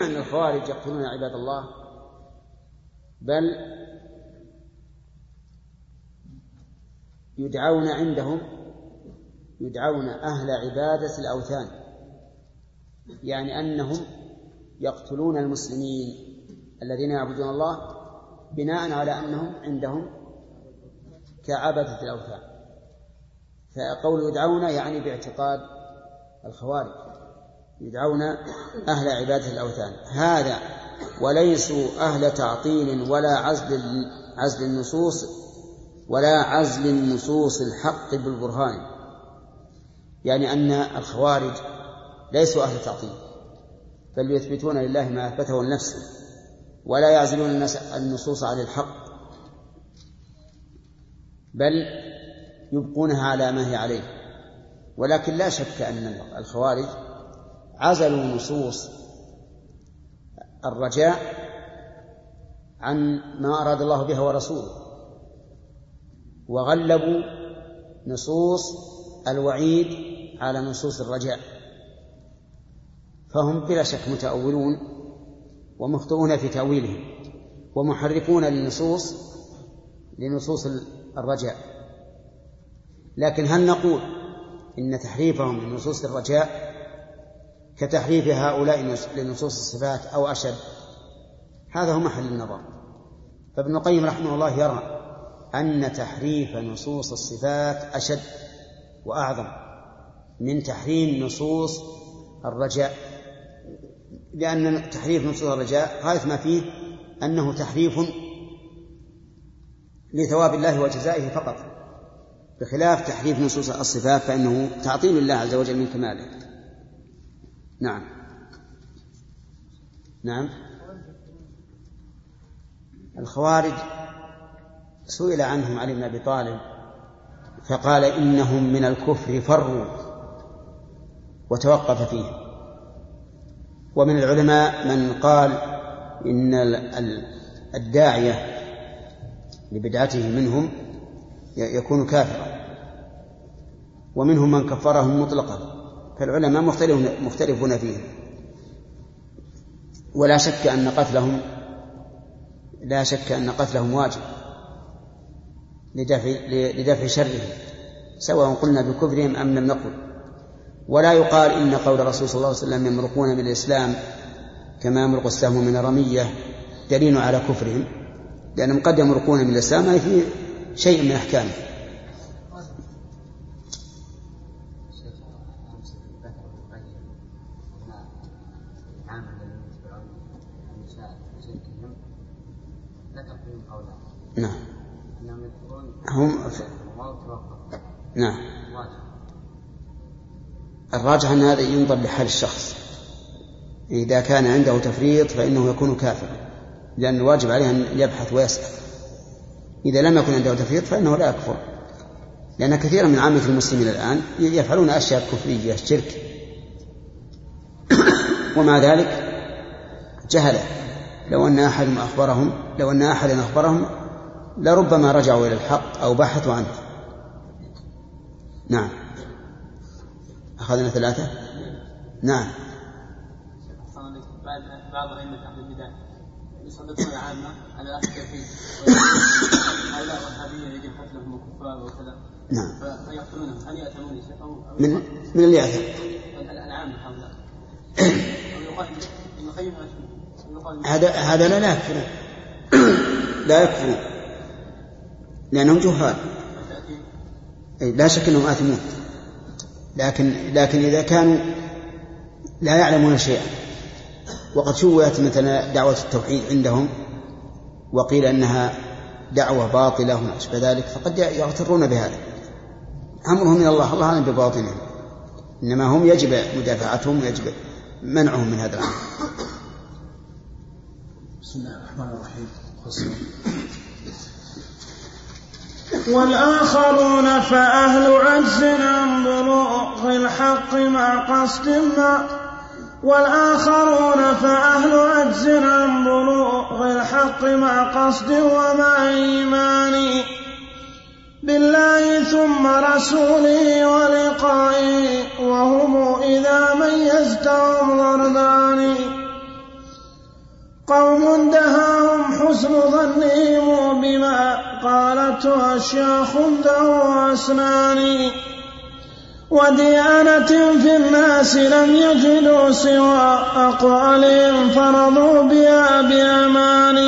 أن الخوارج يقتلون عباد الله؟ بل يدعون عندهم يدعون أهل عبادة الأوثان. يعني أنهم يقتلون المسلمين الذين يعبدون الله بناء على أنهم عندهم كعبدة الأوثان. فقول يدعون يعني باعتقاد الخوارج. يدعون أهل عبادة الأوثان. هذا وليسوا أهل تعطيل ولا عزل عزل النصوص ولا عزل النصوص الحق بالبرهان. يعني أن الخوارج ليسوا أهل تعطيل بل يثبتون لله ما أثبته لنفسه ولا يعزلون النصوص عن الحق بل يبقونها على ما هي عليه. ولكن لا شك أن الخوارج عزلوا نصوص الرجاء عن ما أراد الله بها ورسوله وغلبوا نصوص الوعيد على نصوص الرجاء فهم بلا شك متأولون ومخطئون في تأويلهم ومحرفون للنصوص لنصوص الرجاء. لكن هل نقول إن تحريفهم لنصوص الرجاء كتحريف هؤلاء لنصوص الصفات أو أشد. هذا هو محل النظر فابن القيم رحمه الله يرى أن تحريف نصوص الصفات أشد وأعظم من تحريم نصوص الرجاء. لأن تحريف نصوص الرجاء غاية ما فيه أنه تحريف لثواب الله وجزائه فقط. بخلاف تحريف نصوص الصفات فإنه تعطيل الله عز وجل من كماله. نعم. نعم. الخوارج سئل عنهم علي بن أبي طالب فقال إنهم من الكفر فروا وتوقف فيه ومن العلماء من قال إن الداعية لبدعته منهم يكون كافرا. ومنهم من كفرهم مطلقا. فالعلماء مختلفون فيه. ولا شك أن قتلهم لا شك أن قتلهم واجب لدفع لدفع شرهم سواء قلنا بكفرهم أم لم نقل. ولا يقال إن قول الرسول صلى الله عليه وسلم يمرقون من الإسلام كما يمرق السهم من الرمية دليل على كفرهم لأنهم قد يمرقون من الإسلام أي في شيء من أحكامه. نعم. هم نعم. الراجح أن هذا ينظر لحال الشخص. إذا كان عنده تفريط فإنه يكون كافرا لأن الواجب عليه أن يبحث ويسأل. إذا لم يكن عنده تفريط فإنه لا يكفر. لأن كثيرا من عامة المسلمين الآن يفعلون أشياء كفرية شرك. ومع ذلك جهلة لو أن أحد أخبرهم لو أن أحدا أخبرهم لربما رجعوا إلى الحق أو بحثوا عنه. نعم. أخذنا ثلاثة؟ نعم. بعض أئمة أهل البدع يسلطون العامة على التوحيد هؤلاء يجب قتلهم وكذا نعم فيقتلونهم هل يأتمون من من اللي يأتم؟ العامة هؤلاء هذا هذا لا يكفرون لا يكفرون لأنهم جهال. لا شك أنهم آثمون. لكن لكن إذا كانوا لا يعلمون شيئا. وقد شوهت مثلا دعوة التوحيد عندهم وقيل أنها دعوة باطلة وما أشبه ذلك فقد يغترون بهذا. أمرهم من الله الله أعلم بباطنهم. إنما هم يجب مدافعتهم ويجب منعهم من هذا الأمر. بسم الله الرحمن الرحيم. والآخرون فأهل عجز عن بلوغ الحق مع قصد ما. والآخرون فأهل عجز عن بلوغ الحق مع قصد ومع إيمان. بالله ثم رسوله ولقائه وهم إذا ميزتهم ضردان قوم دهاهم حسن ظنهم بما قالته أشياخ ذو أسنان وديانة في الناس لم يجدوا سوى أقوالهم فرضوا بها بأمان.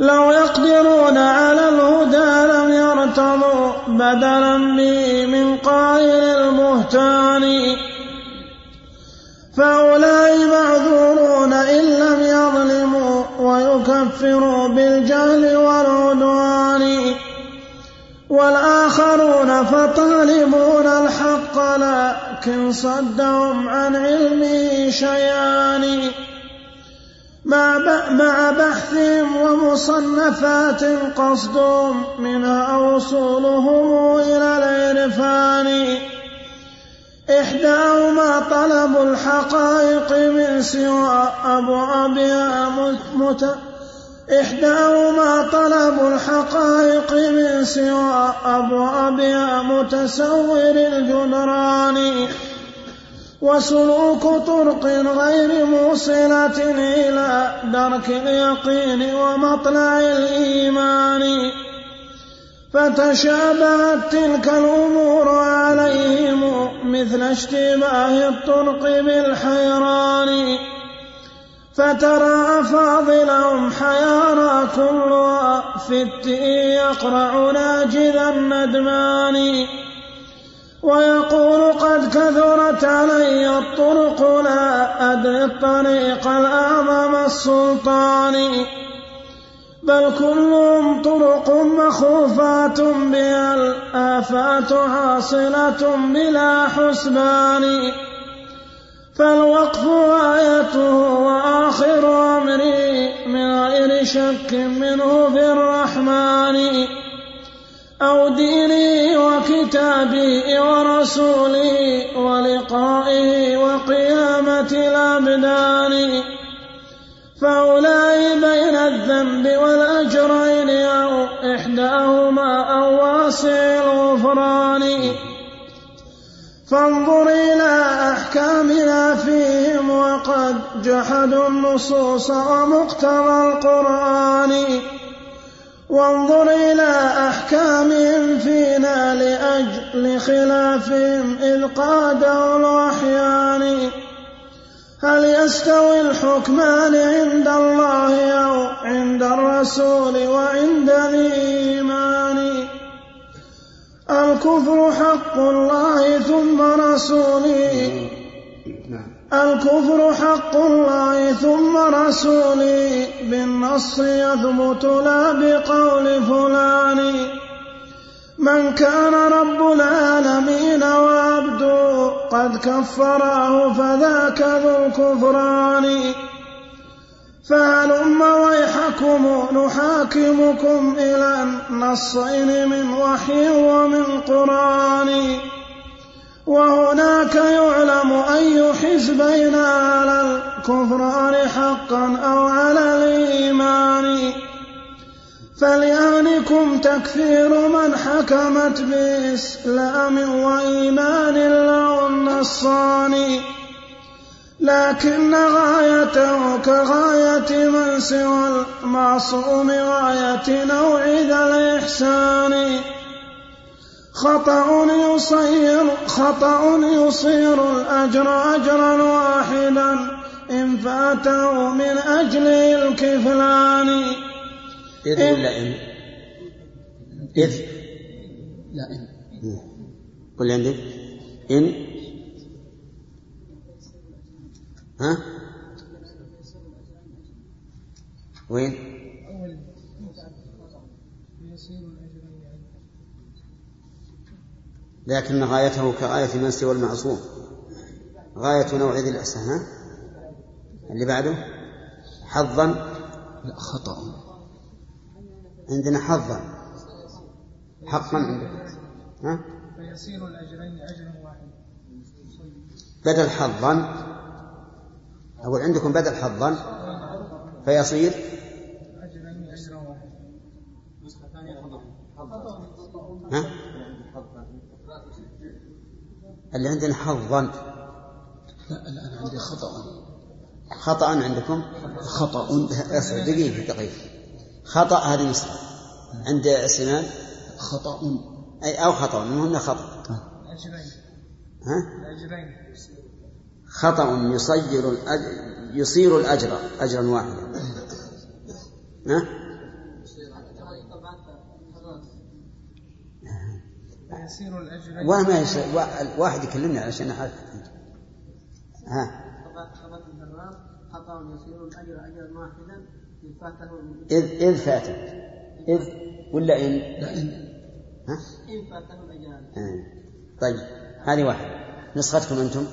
لو يقدرون على الهدى لم يرتضوا بدلا به من قائل المهتان فهؤلاء معذورون إن لم يظلموا ويكفروا بالجهل والعدوان. والآخرون فطالبون الحق لكن صدهم عن علمه شيئان. مع بحثهم ومصنفات قصدهم منها وصولهم إلى العرفان. إحداهما طلب الحقائق من سوى أبوابها مت إحداهما طلب الحقائق من سوى أبوابها متسور الجدران وسلوك طرق غير موصلة إلى درك اليقين ومطلع الإيمان. فتشابهت تلك الأمور عليهم مثل اشتباه الطرق بالحيران. فترى فاضلهم حيارى كلها في التئي يقرع ناجذ الندمان. ويقول قد كثرت علي الطرق لا أدري الطريق الأعظم السلطان. بل كلهم طرق مخوفات بها الآفات حاصلة بلا حسبان. فالوقف آيته وآخر أمري من غير شك منه في الرحمن أو ديني وكتابي ورسولي ولقائه وقيامة الأبدان. فأولئك بين الذنب والأجرين أو إحداهما أو واسع الغفران فانظر إلى أحكامنا فيهم وقد جحدوا النصوص ومقتضى القرآن. وانظر إلى أحكامهم فينا لأجل خلافهم إذ قادوا الوحيان. هل يستوي الحكمان عند الله أو عند الرسول وعند الإيمان الكفر حق الله ثم رسوله. الكفر حق الله ثم رسوله. بالنص يثبت لا بقول فلان. من كان رب العالمين وعبده قد كفراه فذاك ذو الكفران. فهلم ويحكم نحاكمكم إلى النصين من وحي ومن قرآن؟ وهناك يعلم أي حزبين على الكفران حقا أو على الإيمان. فليهنكم تكفير من حكمت بإسلام وإيمان له النصان لكن غايته كغاية من سوى المعصوم غاية نوع ذا الإحسان. خطأ يصير خطأ يصير الأجر أجرا واحدا إن فاته من أجل الكفلان. إذ ولا إن؟ إذ لا إن قل عندك. إن ها؟ وين؟ لكن غايته كغاية من سوى المعصوم غاية نوع ذي الإحسان ها؟ اللي بعده؟ حظا. لا خطأ. عندنا حظا حقا عندك؟ ها؟ فيصير الأجرين أجر واحد. بدل حظا. أقول عندكم بدل حظا؟ فيصير؟ أجرين أجر واحد. ها؟ اللي عندنا حظا. لا لا أنا عندي خطأ. خطأ عندكم؟ خطأ. دقيقة دقيقة. خطأ هذه نسخة عند سنان خطأ. أي أو خطأ المهم خطأ. ها؟ خطأ يصير الأجر يصير الأجر أجرا واحدا. ها؟ يصير الأجر يصير واحد يكلمني علشان أعرف ها؟ خطأ يصير الأجر أجرا واحدا. إذ إذ فاته إذ ولا إن؟ ها؟ إن فاته الأجران آه. طيب هذه واحدة نسختكم أنتم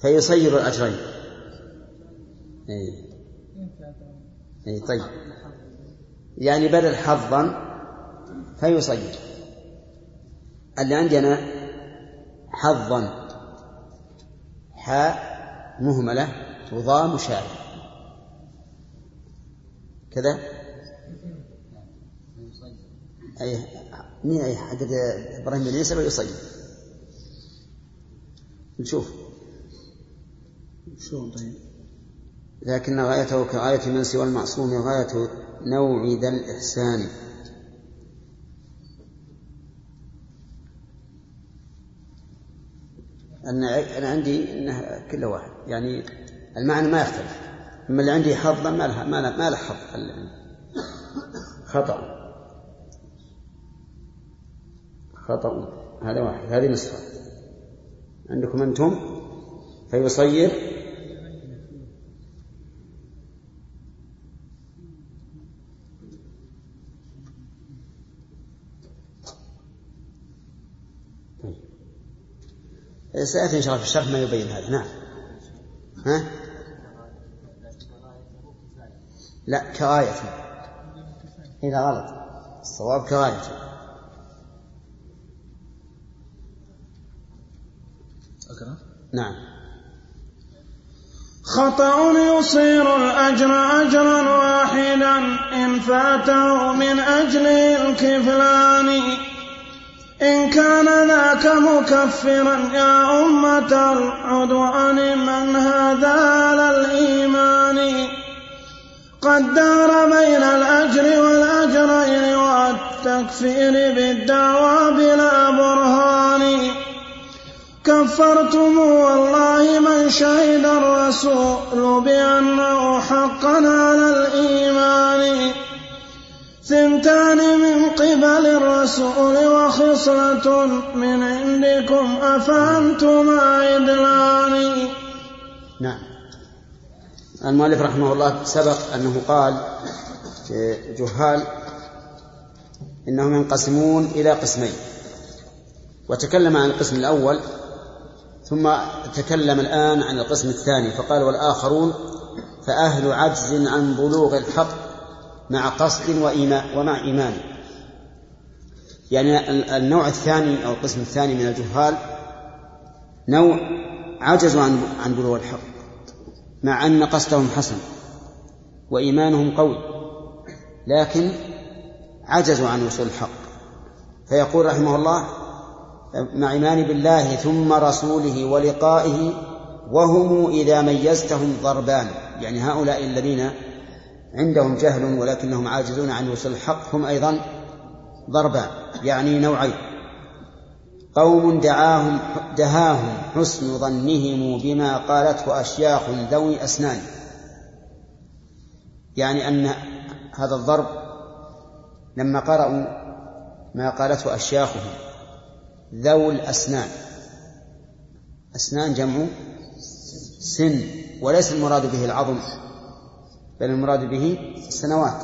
فيصير الأجرين أي. أي طيب يعني بدل حظا فيصير اللي عندنا حظا حاء مهملة وضاء مشارة كذا؟ أي مين أي حق إبراهيم بن يسر ويصير نشوف. شلون طيب؟ لكن غايته كغاية من سوى المعصوم غاية نوع ذا الإحسان. أنا عندي أنه كل واحد. يعني المعنى ما يختلف. أما اللي عندي حظا ما له ما له, ما له حظ. خطأ. خطأ. هذا واحد. هذه نسخة. عندكم أنتم؟ فيصير سيأتي إن شاء الله في الشرح ما يبين هذا. نعم. ها؟ لا كغاية إذا غلط الصواب كغاية نعم. خطأ يصير الأجر أجرا واحدا إن فاته من أجل الكفلان. إن كان ذاك مكفرا يا أمة العدوان من هذا على الإيمان. قد دار بين الأجر والأجرين والتكفير بالدعوى بلا برهان. كفرتم والله من شهد الرسول بأنه حقا على الإيمان. ثنتان من قبل الرسول وخصلة من عندكم أفهمتما عدلان نعم. المؤلف رحمه الله سبق أنه قال جهال إنهم ينقسمون إلى قسمين. وتكلم عن القسم الأول ثم تكلم الآن عن القسم الثاني فقال والآخرون فأهل عجز عن بلوغ الحق مع قصد وإيمان ومع إيمان. يعني النوع الثاني أو القسم الثاني من الجهال نوع عجزوا عن عن بلوغ الحق. مع أن قصدهم حسن وإيمانهم قوي لكن عجزوا عن وصول الحق. فيقول رحمه الله مع إيمان بالله ثم رسوله ولقائه وهم إذا ميزتهم ضربان. يعني هؤلاء الذين عندهم جهل ولكنهم عاجزون عن وصول الحق هم أيضا ضربان يعني نوعين. قوم دعاهم دهاهم حسن ظنهم بما قالته أشياخ ذوي أسنان. يعني أن هذا الضرب لما قرأوا ما قالته أشياخهم ذوي الأسنان. أسنان جمع سن وليس المراد به العظم بل المراد به السنوات.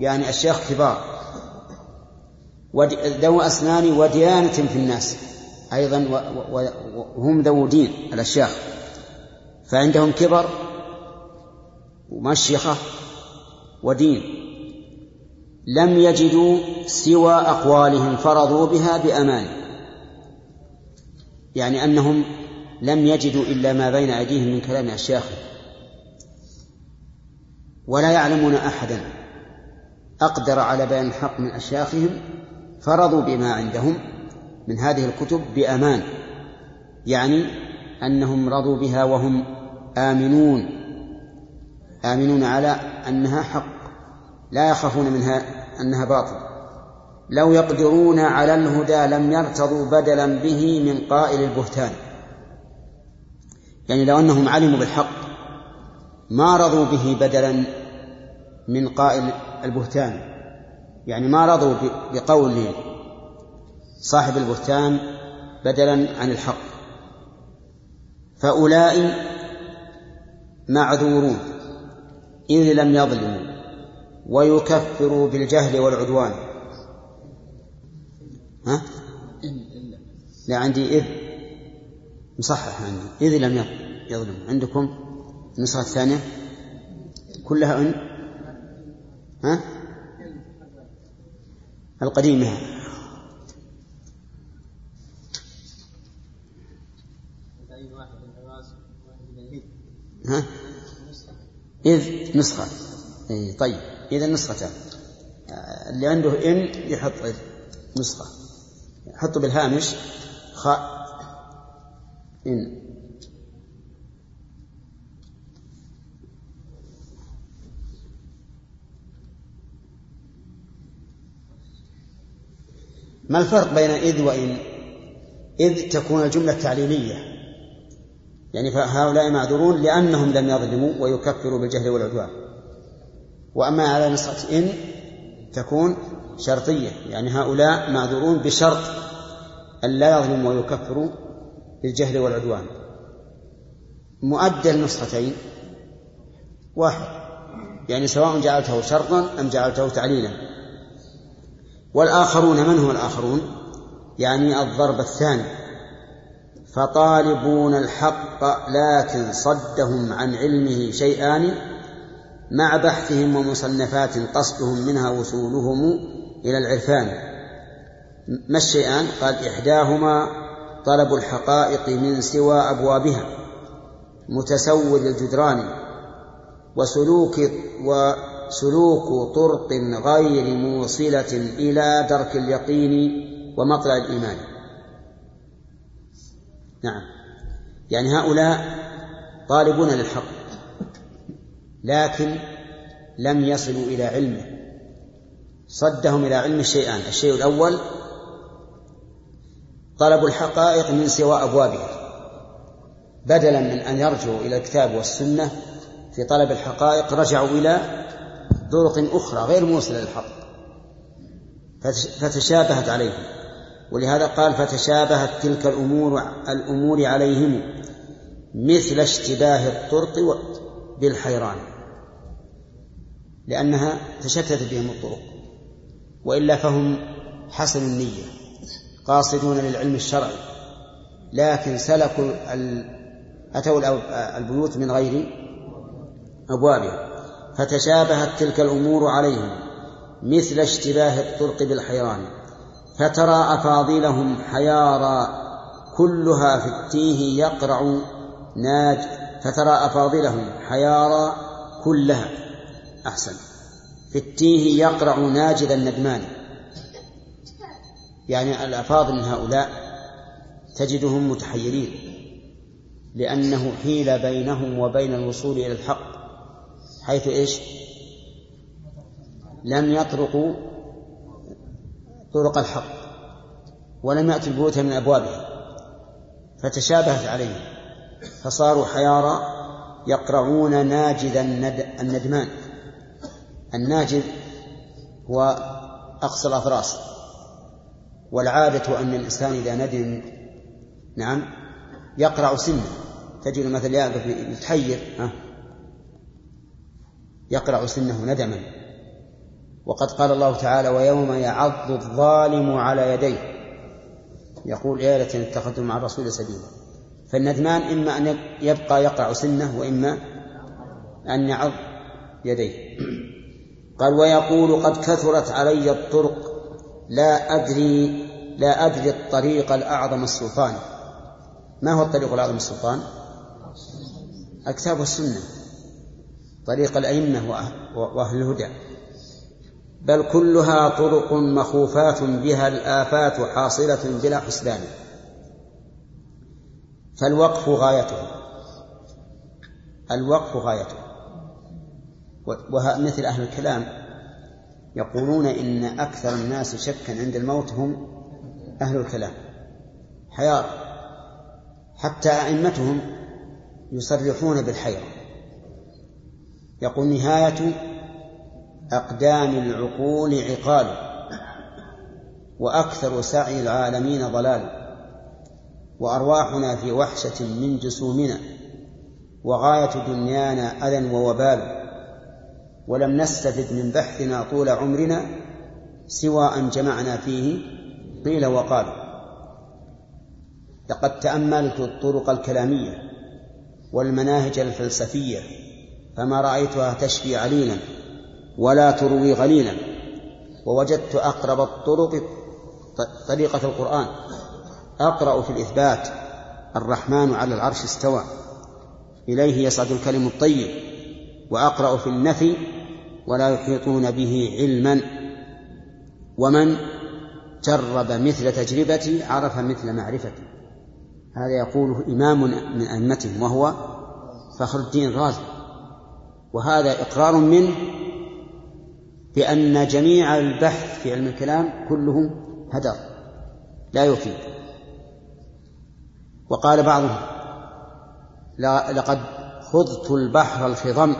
يعني أشياخ كبار. ذو أسنان وديانة في الناس. أيضا وهم ذو دين الأشياخ. فعندهم كبر ومشيخة ودين. لم يجدوا سوى أقوالهم فرضوا بها بأمان يعني أنهم لم يجدوا إلا ما بين أيديهم من كلام أشياخهم ولا يعلمون أحدا أقدر على بيان الحق من أشياخهم فرضوا بما عندهم من هذه الكتب بأمان يعني أنهم رضوا بها وهم آمنون آمنون على أنها حق لا يخافون منها أنها باطل. لو يقدرون على الهدى لم يرتضوا بدلا به من قائل البهتان. يعني لو أنهم علموا بالحق ما رضوا به بدلا من قائل البهتان. يعني ما رضوا بقول صاحب البهتان بدلا عن الحق. فأولئك معذورون إذ لم يظلموا ويكفروا بالجهل والعدوان. ها؟ لا عندي إذ مصحح عندي. إذ لم يظلم عندكم النسخة الثانية كلها أن ها؟ القديمة. ها؟ إذ نسخة. إيه طيب. إذا نسختان اللي عنده إن يحط إذ نسخة. حطوا بالهامش خاء. إن. ما الفرق بين إذ وإن؟ إذ تكون الجملة تعليلية. يعني فهؤلاء معذورون لأنهم لم يظلموا ويكفروا بالجهل والعدوان. وأما على نسخة إن تكون شرطية. يعني هؤلاء معذورون بشرط أن لا يظلموا ويكفروا بالجهل والعدوان. مؤدى النسختين واحد. يعني سواء جعلته شرطا أم جعلته تعليلا. والآخرون من هم الآخرون؟ يعني الضرب الثاني. فطالبون الحق لكن صدهم عن علمه شيئان مع بحثهم ومصنفات قصدهم منها وصولهم إلى العرفان. ما الشيئان؟ قال إحداهما طلب الحقائق من سوى أبوابها متسود الجدران وسلوك وسلوك طرق غير موصلة إلى درك اليقين ومطلع الإيمان. نعم. يعني هؤلاء طالبون للحق لكن لم يصلوا إلى علمه صدهم إلى علم الشيئان. الشيء الأول طلب الحقائق من سوى أبوابها بدلا من أن يرجعوا إلى الكتاب والسنة في طلب الحقائق رجعوا إلى طرق أخرى غير موصلة للحق. فتشابهت عليهم. ولهذا قال فتشابهت تلك الأمور الأمور عليهم مثل اشتباه الطرق بالحيران. لأنها تشتت بهم الطرق. وإلا فهم حسن النية قاصدون للعلم الشرعي. لكن سلكوا أتوا البيوت من غير أبوابها. فتشابهت تلك الأمور عليهم مثل اشتباه الطرق بالحيران فترى أفاضلهم حيارى كلها في التيه يقرع ناج فترى أفاضلهم حيارى كلها أحسن في التيه يقرع ناجذ الندمان. يعني الأفاضل من هؤلاء تجدهم متحيرين لأنه حيل بينهم وبين الوصول إلى الحق. حيث إيش؟ لم يطرقوا طرق الحق ولم يأتوا البيوت من أبوابها فتشابهت عليهم فصاروا حيارى يقرعون ناجذ الندمان. الناجذ هو أقصى الأضراس والعادة أن الإنسان إذا ندم نعم يقرع سنة تجد مثل يقف يتحير ها؟ يقرع سنه ندما. وقد قال الله تعالى ويوم يعض الظالم على يديه. يقول يا ليتني اتخذت مع الرسول سبيلا. فالندمان إما أن يبقى يقرع سنه وإما أن يعض يديه. قال ويقول قد كثرت علي الطرق لا أدري لا أدري الطريق الأعظم السلطان. ما هو الطريق الأعظم السلطان؟ الكتاب والسنة طريق الأئمة وأهل الهدى. بل كلها طرق مخوفات بها الآفات حاصلة بلا حسبان. فالوقف غايته. الوقف غايته. ومثل أهل الكلام يقولون إن أكثر الناس شكا عند الموت هم أهل الكلام. حيار حتى أئمتهم يصرحون بالحيرة. يقول نهاية أقدام العقول عقال وأكثر سعي العالمين ضلال وأرواحنا في وحشة من جسومنا وغاية دنيانا أذى ووبال ولم نستفد من بحثنا طول عمرنا سوى أن جمعنا فيه قيل وقال. لقد تأملت الطرق الكلامية والمناهج الفلسفية فما رأيتها تشفي عليلا ولا تروي غليلا. ووجدت أقرب الطرق طريقة القرآن. أقرأ في الإثبات الرحمن على العرش استوى. إليه يصعد الكلم الطيب. وأقرأ في النفي ولا يحيطون به علما. ومن جرب مثل تجربتي عرف مثل معرفتي. هذا يقوله إمام من أئمتهم وهو فخر الدين الرازي. وهذا إقرار منه بأن جميع البحث في علم الكلام كله هدر لا يفيد. وقال بعضهم لقد خضت البحر الخضم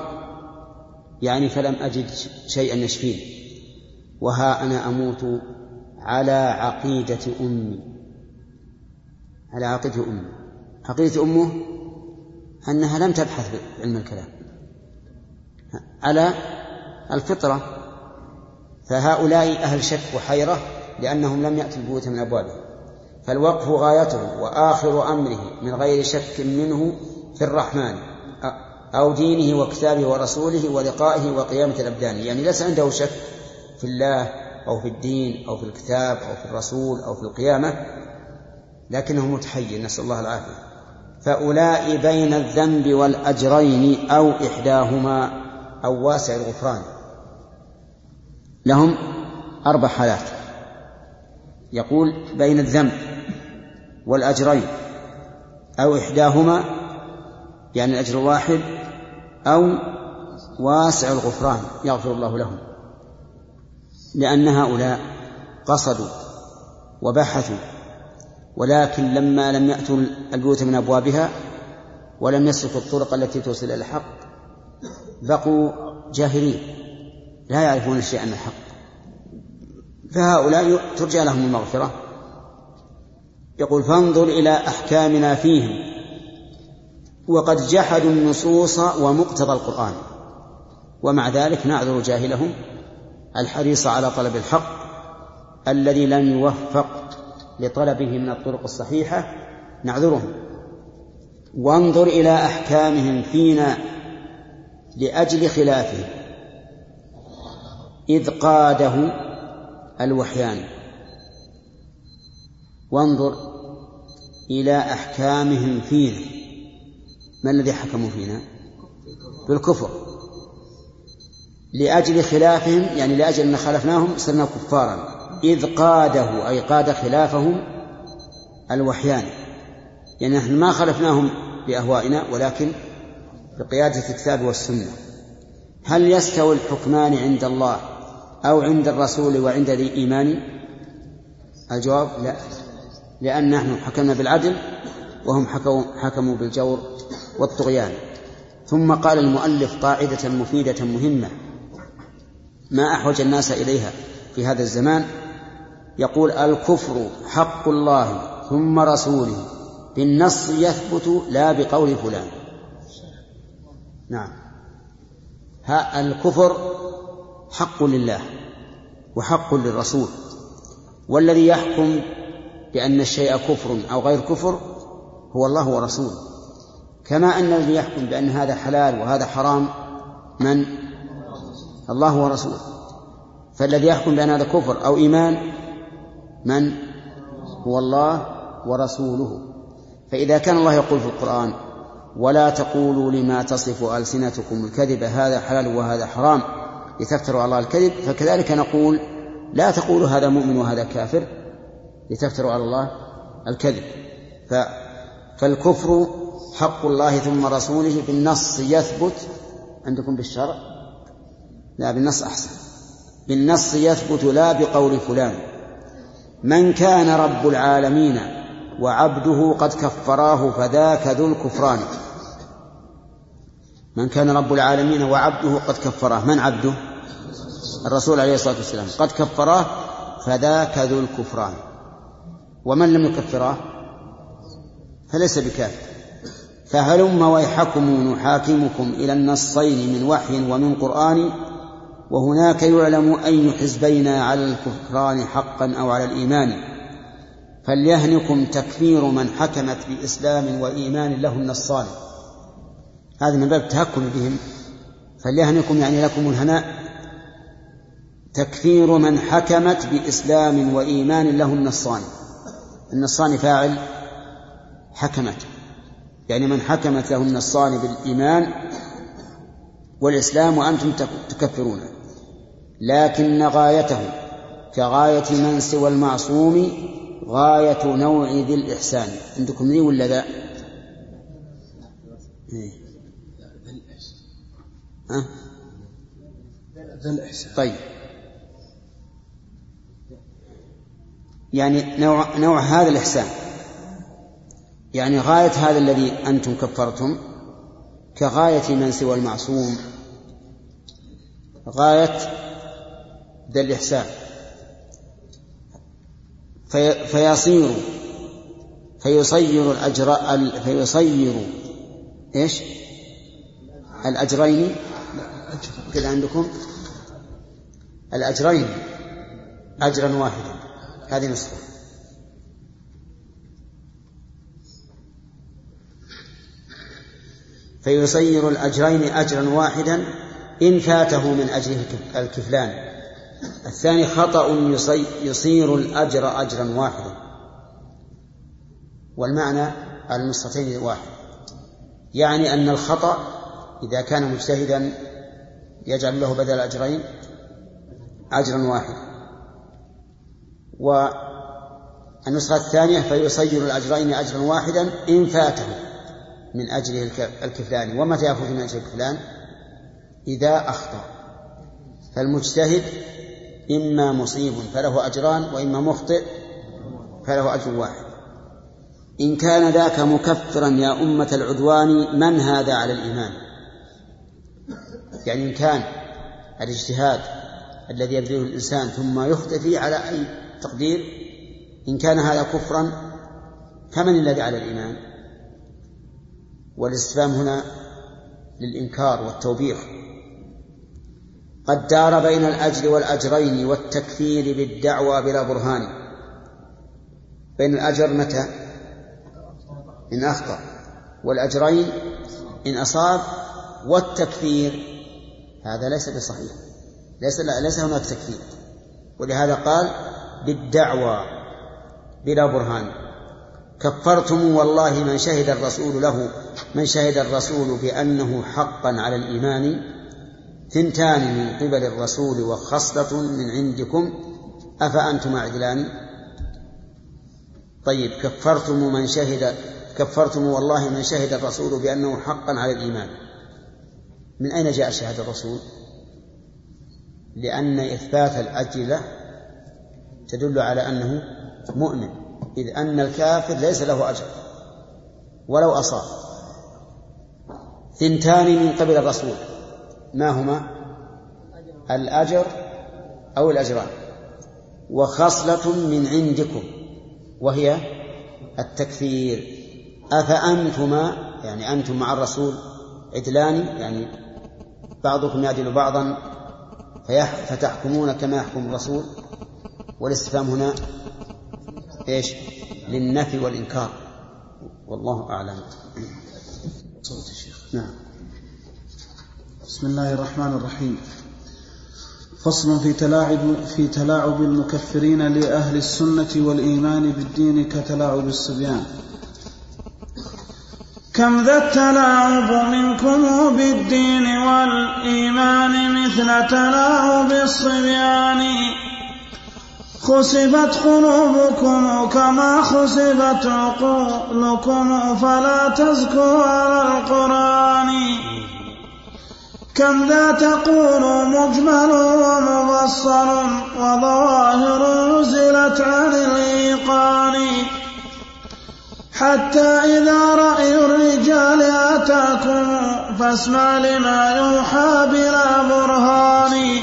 يعني فلم أجد شيئا يشفيني وها أنا أموت على عقيدة أمي. على عقيدة أمي. عقيدة أمه أنها لم تبحث علم الكلام. على الفطرة. فهؤلاء أهل شك وحيرة لأنهم لم يأتوا البيوت من أبوابها فالوقف غايته وآخر أمره من غير شك منه في الرحمن أو دينه وكتابه ورسوله ولقائه وقيامة الأبدان. يعني ليس عنده شك في الله أو في الدين أو في الكتاب أو في الرسول أو في القيامة لكنه متحير. نسأل الله العافية. فأولئي بين الذنب والأجرين أو إحداهما. أو واسع الغفران. لهم أربع حالات. يقول بين الذنب والأجرين أو إحداهما يعني الأجر الواحد أو واسع الغفران يغفر الله لهم. لأن هؤلاء قصدوا وبحثوا ولكن لما لم يأتوا البيوت من أبوابها ولم يسلكوا الطرق التي توصل إلى الحق بقوا جاهلين لا يعرفون شيئا عن الحق. فهؤلاء ترجى لهم المغفرة. يقول فانظر إلى أحكامنا فيهم. وقد جحدوا النصوص ومقتضى القرآن. ومع ذلك نعذر جاهلهم. الحريص على طلب الحق. الذي لم يوفق لطلبه من الطرق الصحيحة نعذرهم. وانظر إلى أحكامهم فينا. لأجل خلافهم إذ قاده الوحيان. وانظر إلى أحكامهم فينا. ما الذي حكموا فينا؟ بالكفر. لأجل خلافهم يعني لأجل أن خالفناهم صرنا كفارا. إذ قاده أي قاد خلافهم الوحيان. يعني نحن ما خلفناهم بأهوائنا ولكن بقيادة الكتاب والسنة. هل يستوي الحكمان عند الله أو عند الرسول وعند ذي إيمان؟ الجواب لا. لأن نحن حكمنا بالعدل وهم حكموا بالجور والطغيان. ثم قال المؤلف قاعدة مفيدة مهمة. ما أحوج الناس إليها في هذا الزمان؟ يقول الكفر حق الله ثم رسوله. بالنص يثبت لا بقول فلان. نعم. ها الكفر حق لله وحق للرسول. والذي يحكم بأن الشيء كفر أو غير كفر هو الله ورسوله. كما أن الذي يحكم بأن هذا حلال وهذا حرام من؟ الله ورسوله. فالذي يحكم بأن هذا كفر أو إيمان من؟ هو الله ورسوله. فإذا كان الله يقول في القرآن ولا تقولوا لما تصف ألسنتكم الكذب هذا حلال وهذا حرام لتفتروا على الله الكذب. فكذلك نقول لا تقولوا هذا مؤمن وهذا كافر لتفتروا على الله الكذب. ف فالكفر حق الله ثم رسوله بالنص يثبت عندكم بالشرع. لا بالنص أحسن. بالنص يثبت لا بقول فلان. من كان رب العالمين وعبده قد كفراه فذاك ذو الكفران. من كان رب العالمين وعبده قد كفراه من عبده؟ الرسول عليه الصلاة والسلام. قد كفراه فذاك ذو الكفران. ومن لم يكفراه فليس بكافر فهلم ويحكم نحاكمكم إلى النصين من وحي ومن قرآن وهناك يعلم أي حزبين على الكفران حقا أو على الإيمان. فليهنكم تكفير من حكمت بإسلام وإيمان له النصان. هذا من باب التهكم بهم. فليهنكم يعني لكم الهناء تكفير من حكمت بإسلام وإيمان له النصان النصان فاعل حكمت. يعني من حكمت له النصان بالإيمان والإسلام وأنتم تكفرون. لكن غايته كغاية من سوى المعصوم غاية نوع ذي الإحسان. عندكم ذي ولا ذا؟ إيه. ذا الإحسان. طيب. يعني نوع نوع هذا الإحسان. يعني غاية هذا الذي أنتم كفرتم كغاية من سوى المعصوم غاية ذا الإحسان. في فيصير فيصير الأجر فيصير إيش؟ الأجرين كذا عندكم الأجرين. أجرا واحدا. هذه نسخة فيصير الأجرين أجرا واحدا إن فاته من أجله الكفلان. الثاني خطأ يصير الأجر أجرا واحدا. والمعنى على النسختين واحد. يعني أن الخطأ إذا كان مجتهدا يجعل له بدل أجرين أجرا واحدا والنسخة الثانية فيصير الأجرين أجرا واحدا إن فاته من أجله الكفلان ومتى يفوت من أجل الكفلان؟ إذا أخطأ. فالمجتهد إما مصيب فله أجران وإما مخطئ فله أجر واحد. إن كان ذاك مكفرا يا أمة العدوان من هذا على الإيمان؟ يعني إن كان الاجتهاد الذي يبذله الإنسان ثم يخطئ فيه على أي تقدير؟ إن كان هذا كفرا فمن الذي على الإيمان؟ والاستفهام هنا للإنكار والتوبيخ. قد دار بين الأجر والأجرين والتكفير بالدعوى بلا برهان. بين الأجر متى؟ إن أخطأ. والأجرين إن أصاب والتكفير هذا ليس بصحيح. ليس ليس هناك تكفير. ولهذا قال بالدعوى بلا برهان. كفرتم والله من شهد الرسول له من شهد الرسول بأنه حقا على الإيمان ثنتان من قبل الرسول وخصلة من عندكم. أفأنتم أعدلان طيب كفرتم من شهد كفرتم والله من شهد الرسول بأنه حقا على الإيمان. من أين جاء شهادة الرسول؟ لأن إثبات الأجر له تدل على أنه مؤمن إذ أن الكافر ليس له أجر ولو أصاب. ثنتان من قبل الرسول ما هما؟ الأجر أو الأجران. وخصلة من عندكم وهي التكفير. أفأنتما يعني أنتم مع الرسول عدلان؟ يعني بعضكم يعدل بعضا فتحكمون كما يحكم الرسول. والاستفهام هنا إيش؟ للنفي والإنكار. والله أعلم. صوت الشيخ نعم. بسم الله الرحمن الرحيم. فصل في تلاعب في تلاعب المكفرين لأهل السنة والإيمان بالدين كتلاعب الصبيان. كم ذا التلاعب منكم بالدين والإيمان مثل تلاعب الصبيان. خسفت قلوبكم كما خسفت عقولكم فلا تزكوا على القرآن. كم ذا تقول مجمل ومبصر وظواهر نزلت عن الإيقان. حتى إذا رأي الرجال أتاكم فاسمع لما يوحى بلا برهان.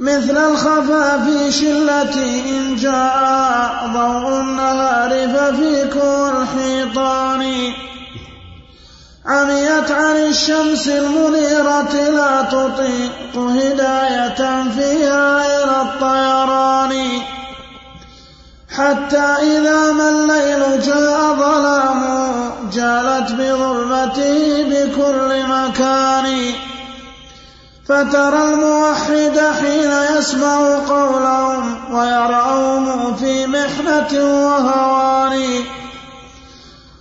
مثل الخفافيش التي إن جاء ضوء النهار ففيكم الحيطان. عميت عن الشمس المنيرة لا تطيق هداية فيها إلى الطيران. حتى إذا ما الليل جاء ظلام جالت بظلمته بكل مكان. فترى الموحد حين يسمع قولهم ويرعوهم في محنة وهوان.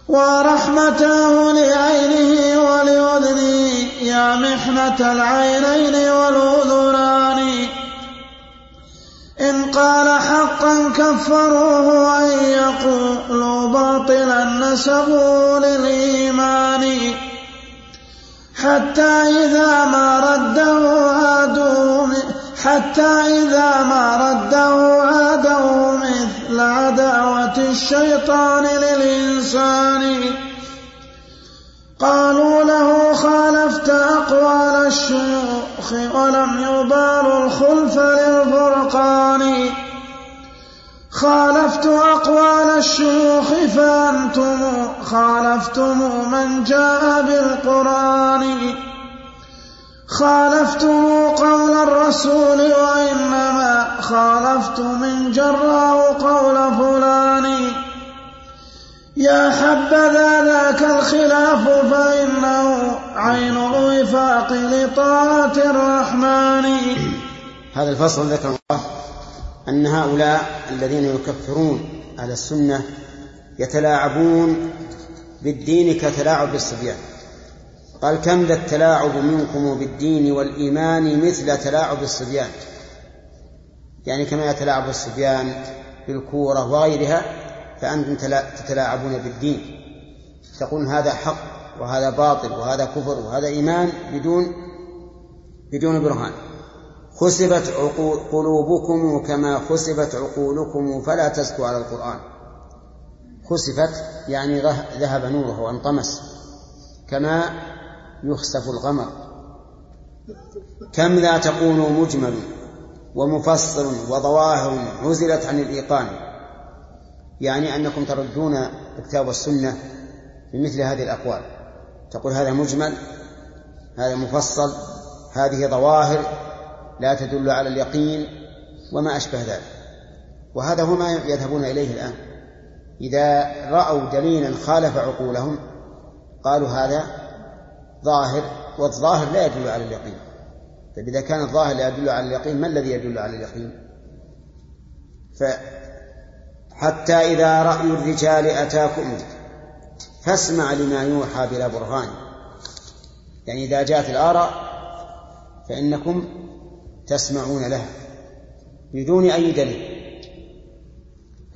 ورحمته لعينه ولأذنه يا محنة العينين والأذنان. إن قال حقا كفروه وإن يقولوا باطلا نسبوا للإيمان. حتى إذا ما رده عادوا حتى إذا ما رده عادوا مثل عداوة الشيطان للإنسان. قالوا له خالفت أقوال الشيوخ. ولم يبالوا الخلف للفرقان خالفت أقوال الشيوخ فأنتم خالفتم من جاء بالقرآن. خالفتم قول الرسول وإنما خالفت من جراه قول فلان يا حبذا ذاك الخلاف فإنه عين الوفاق لطاعة الرحمن. هذا الفصل ذكر الله أن هؤلاء الذين يكفرون أهل السنة يتلاعبون بالدين كتلاعب بالصبيان قال كم ذا التلاعب منكم بالدين والإيمان مثل تلاعب الصبيان؟ يعني كما يتلاعب الصبيان بالكورة وغيرها فأنتم تتلاعبون بالدين. تقول هذا حق وهذا باطل وهذا كفر وهذا إيمان بدون بدون برهان. عقول قلوبكم كما خسفت عقولكم فلا تزكوا على القرآن. خسفت يعني ذهب نوره وانطمس كما يخسف الغمر. كم ذا تكون مجمل ومفصل وظواهر عزلت عن الإيقان. يعني أنكم تردون الكتاب والسنة بمثل هذه الأقوال. تقول هذا مجمل هذا مفصل هذه ظواهر لا تدل على اليقين وما أشبه ذلك. وهذا هو ما يذهبون إليه الآن. إذا رأوا دليلا خالف عقولهم قالوا هذا ظاهر والظاهر لا يدل على اليقين. طيب إذا كان الظاهر لا يدل على اليقين ما الذي يدل على اليقين؟ فحتى إذا رأي الرجال أتاكم فاسمع لما يوحى بلا برهان. يعني إذا جاءت الآراء فإنكم تسمعون لها بدون أي دليل.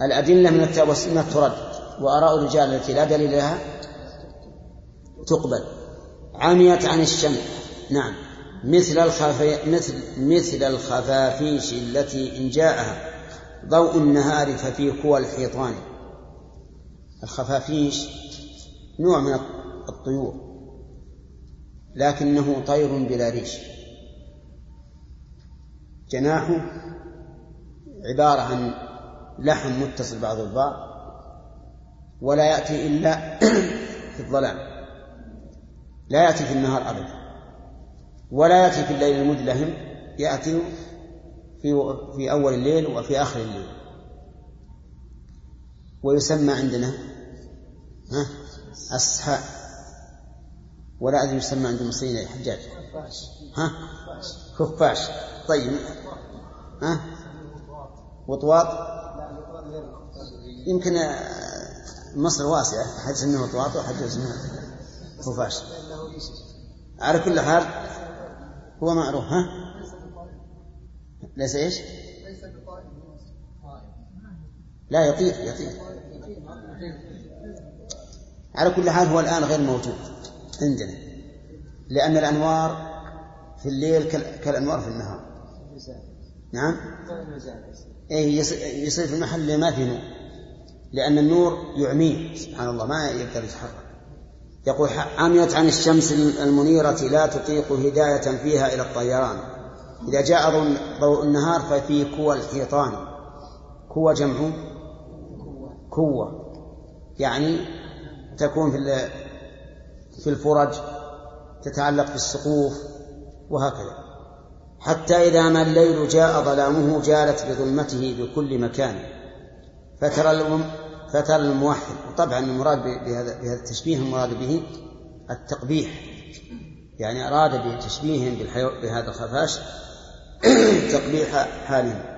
الأدلة من الكتاب والسنة ترد وآراء الرجال التي لا دليل لها تقبل. عميت عن الشمس نعم. مثل الخفي مثل مثل الخفافيش التي إن جاءها. ضوء النهار ففي كوى الحيطان. الخفافيش نوع من الطيور لكنه طير بلا ريش. جناحه عبارة عن لحم متصل بعض البعض ولا يأتي إلا في الظلام. لا يأتي في النهار أبدا ولا يأتي في الليل المدلهم يأتي في في أول الليل وفي آخر الليل. ويسمى عندنا ها أسحاء ولا أدري يسمى عند المصريين يا حجاج. ها؟ خفاش طيب. ها؟ وطواط؟ يمكن مصر واسعة. حد يسميه وطواط وحد يسميه خفاش على كل حال هو معروف ها؟ ليس إيش؟ لا يطير يطير. على كل حال هو الآن غير موجود. عندنا لأن الأنوار في الليل كالأنوار في النهار. نعم؟ إيه يصير في المحل اللي ما فيه نور. لأن النور يعميه سبحان الله ما يقدر يتحرك. يقول عميت عن الشمس المنيرة لا تطيق هداية فيها إلى الطيران. إذا جاء ضوء النهار ففي كوى الحيطان. كوى جمع؟ كوة يعني تكون في في الفرج تتعلق بالسقوف وهكذا. حتى إذا ما الليل جاء ظلامه جالت بظلمته بكل مكان. فترى فترى الموحد. وطبعا المراد بهذا بهذا التشبيه المراد به التقبيح. يعني أراد بتشبيههم بهذا الخفاش تقبيح حالهم.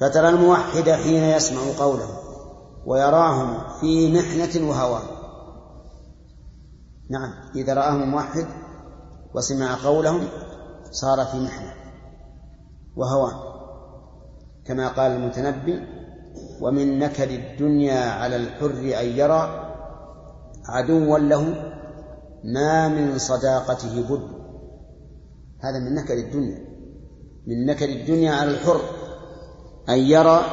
فترى الموحد حين يسمع قوله ويراهم في محنة وهوان نعم إذا رآهم موحد وسمع قولهم صار في محنة وهوان كما قال المتنبي ومن نكد الدنيا على الحر أن يرى عدوا له ما من صداقته بد. هذا من نكد الدنيا. من نكد الدنيا على الحر. أن يرى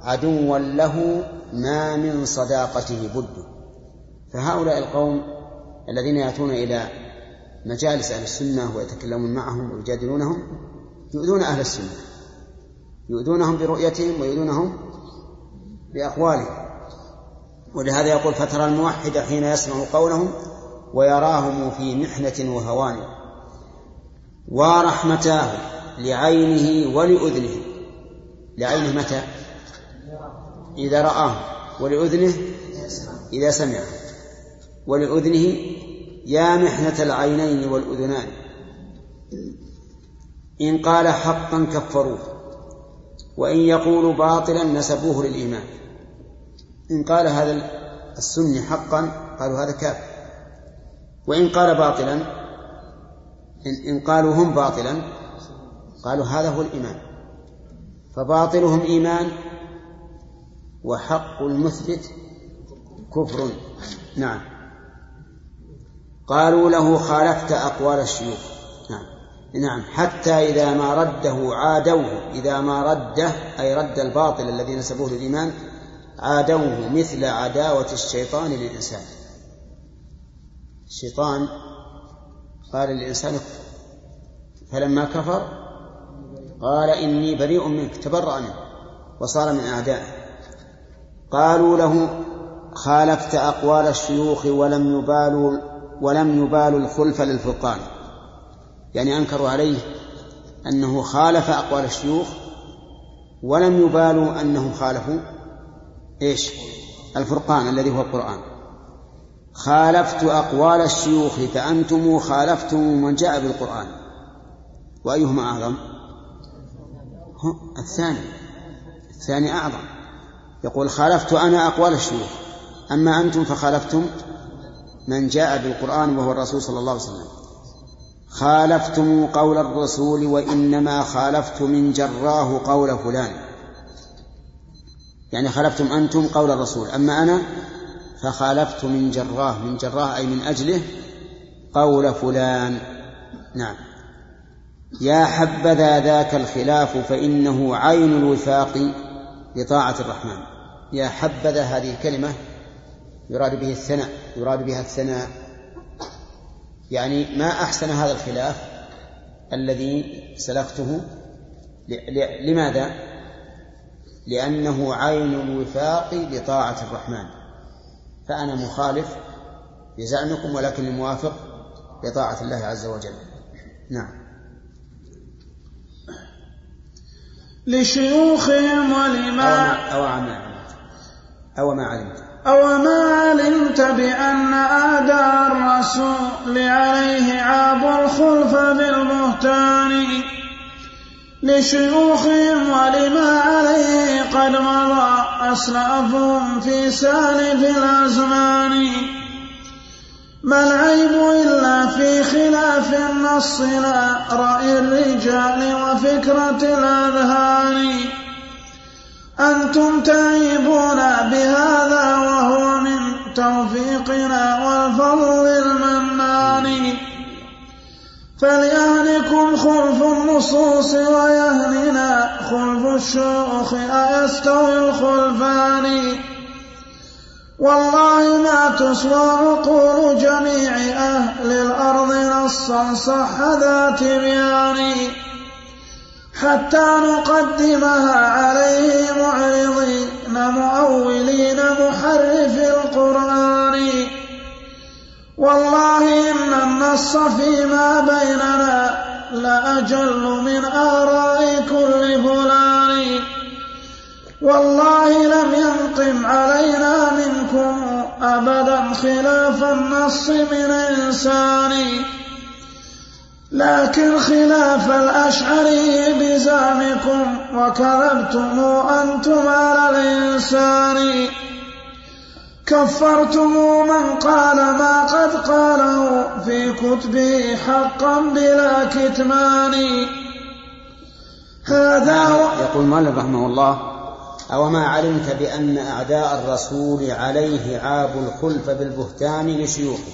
عدوا له ما من صداقته بد. فهؤلاء القوم الذين يأتون إلى مجالس أهل السنة ويتكلمون معهم ويجادلونهم يؤذون أهل السنة. يؤذونهم برؤيتهم ويؤذونهم بأقوالهم. ولهذا يقول فترى الموحد حين يسمع قولهم ويراهم في محنة وهوان ورحمتاه لعينه ولأذنه. لعينه متى؟ إذا رآه ولأذنه إذا سمع. ولأذنه يا محنة العينين والأذنان. إن قال حقا كفروه وإن يقول باطلا نسبوه للإيمان. إن قال هذا السني حقا قالوا هذا كافر وإن قال باطلا إن قالوا هم باطلا قالوا هذا هو الإيمان. فباطلهم إيمان وحق المثبت كفر. نعم. قالوا له خالفت أقوال الشيوخ. نعم. نعم. حتى إذا ما رده عادوه. إذا ما رده أي رد الباطل الذي نسبوه للإيمان عادوه مثل عداوة الشيطان للإنسان. الشيطان قال للإنسان اكفر. فلما كفر قال إني بريء منك تبرأ منه وصار من أعدائه. قالوا له خالفت أقوال الشيوخ ولم يبالوا ولم يبالوا الخلف للفرقان. يعني أنكروا عليه أنه خالف أقوال الشيوخ ولم يبالوا أنهم خالفوا إيش؟ الفرقان الذي هو القرآن. خالفت أقوال الشيوخ فأنتم خالفتم من جاء بالقرآن. وأيهما أعظم؟ الثاني. الثاني أعظم. يقول خالفت أنا أقوال الشيوخ. أما أنتم فخالفتم من جاء بالقرآن وهو الرسول صلى الله عليه وسلم. خالفتم قول الرسول وإنما خالفت من جراه قول فلان. يعني خالفتم أنتم قول الرسول. أما أنا فخالفت من جراه من جراه أي من أجله قول فلان. نعم. يا حبذا ذاك الخلاف فإنه عين الوفاق لطاعة الرحمن. يا حبذا هذه الكلمة يراد به الثناء يراد بها الثناء. يعني ما أحسن هذا الخلاف الذي سلكته لماذا؟ لأنه عين الوفاق لطاعة الرحمن. فأنا مخالف بزعمكم ولكن موافق لطاعة الله عز وجل. نعم. لشيوخهم ولما أو ما علمت. أو ما علمت. أو ما علمت بأن أعداء الرسول عليه عاب الخلف بالبهتان. لشيوخهم ولما عليه قد مضى أسلافهم في سالف الأزمان. ما العيب إلا في خلاف النص لا رأي الرجال وفكرة الأذهان. أنتم تعيبون بهذا وهو من توفيقنا والفضل المنان. فليهنكم خلف النصوص ويهننا خلف الشيوخ أيستوي الخلفان. والله ما تسوى عقول جميع أهل الأرض نصا صح ذات بيان حتى نقدمها عليه معرضين مؤولين محرف القرآن. والله إن النص فيما بيننا لأجل من آراء كل فلان. والله لم ينقم علينا منكم أبدا خلاف النص من إنسان لكن خلاف الأشعري بزعمكم وكذبتم أنتم على الإنسان. كفرتم من قال ما قد قاله في كتبه حقا بلا كتمان. هذا يقول مالك رحمه الله أو ما علمت بأن أعداء الرسول عليه عابوا الخلف بالبهتان لشيوخه؟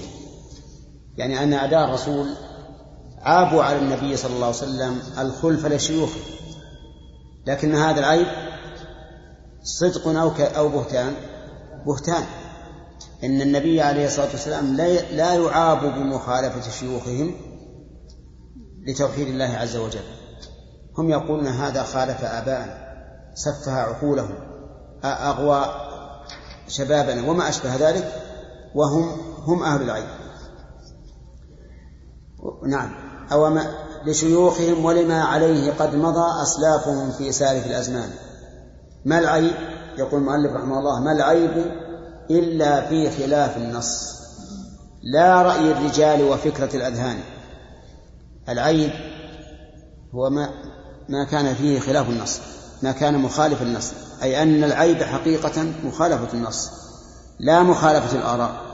يعني أن أعداء الرسول عابوا على النبي صلى الله عليه وسلم الخلف لشيوخه. لكن هذا العيب صدق أو أو بهتان؟ بهتان. إن النبي عليه الصلاة والسلام لا يعاب بمخالفة شيوخهم لتوحيد الله عز وجل. هم يقولون هذا خالف آباءنا سفه عقولهم أغوى شبابنا وما أشبه ذلك وهم هم أهل العيب نعم. أو ما لشيوخهم ولما عليه قد مضى أسلافهم في سالف الأزمان. ما العيب؟ يقول المؤلف رحمه الله ما العيب إلا في خلاف النص. لا رأي الرجال وفكرة الأذهان. العيب هو ما ما كان فيه خلاف النص ما كان مخالف النص أي أن العيب حقيقة مخالفة النص لا مخالفة الآراء.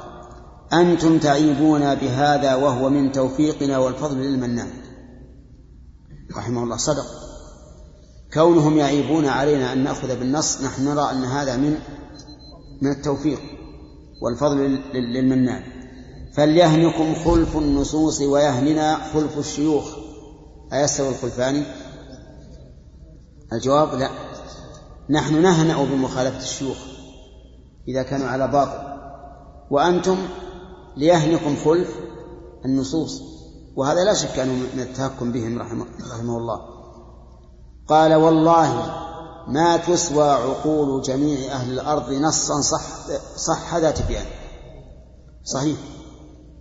أنتم تعيبون بهذا وهو من توفيقنا والفضل للمنان. رحمه الله. صدق. كونهم يعيبون علينا أن نأخذ بالنص نحن نرى أن هذا من من التوفيق والفضل للمنان. فليهنكم خلف النصوص ويهننا خلف الشيوخ. أيستوي الخلفان الجواب لا. نحن نهنأ بمخالفة الشيوخ إذا كانوا على باطل. وأنتم ليهنكم خلف النصوص. وهذا لا شك أنه من التهكم بهم رحمه, رحمه الله. قال والله ما تسوى عقول جميع أهل الأرض نصا صح صح ذات بيان. صحيح.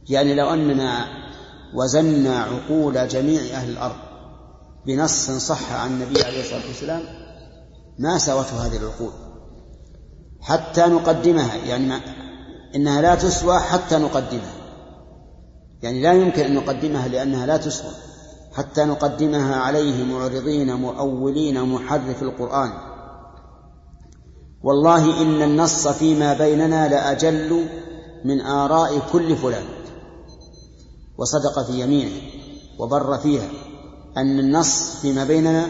يعني لو أننا وزنا عقول جميع أهل الأرض بنص صح عن النبي عليه الصلاة والسلام ما ساوته هذه العقول؟ حتى نقدمها يعني ما إنها لا تسوى حتى نقدمها. يعني لا يمكن أن نقدمها لأنها لا تسوى. حتى نقدمها عليه معرضين مؤولين محرف القرآن. والله إن النص فيما بيننا لأجل من آراء كل فلان. وصدق في يمينه وبر فيها أن النص فيما بيننا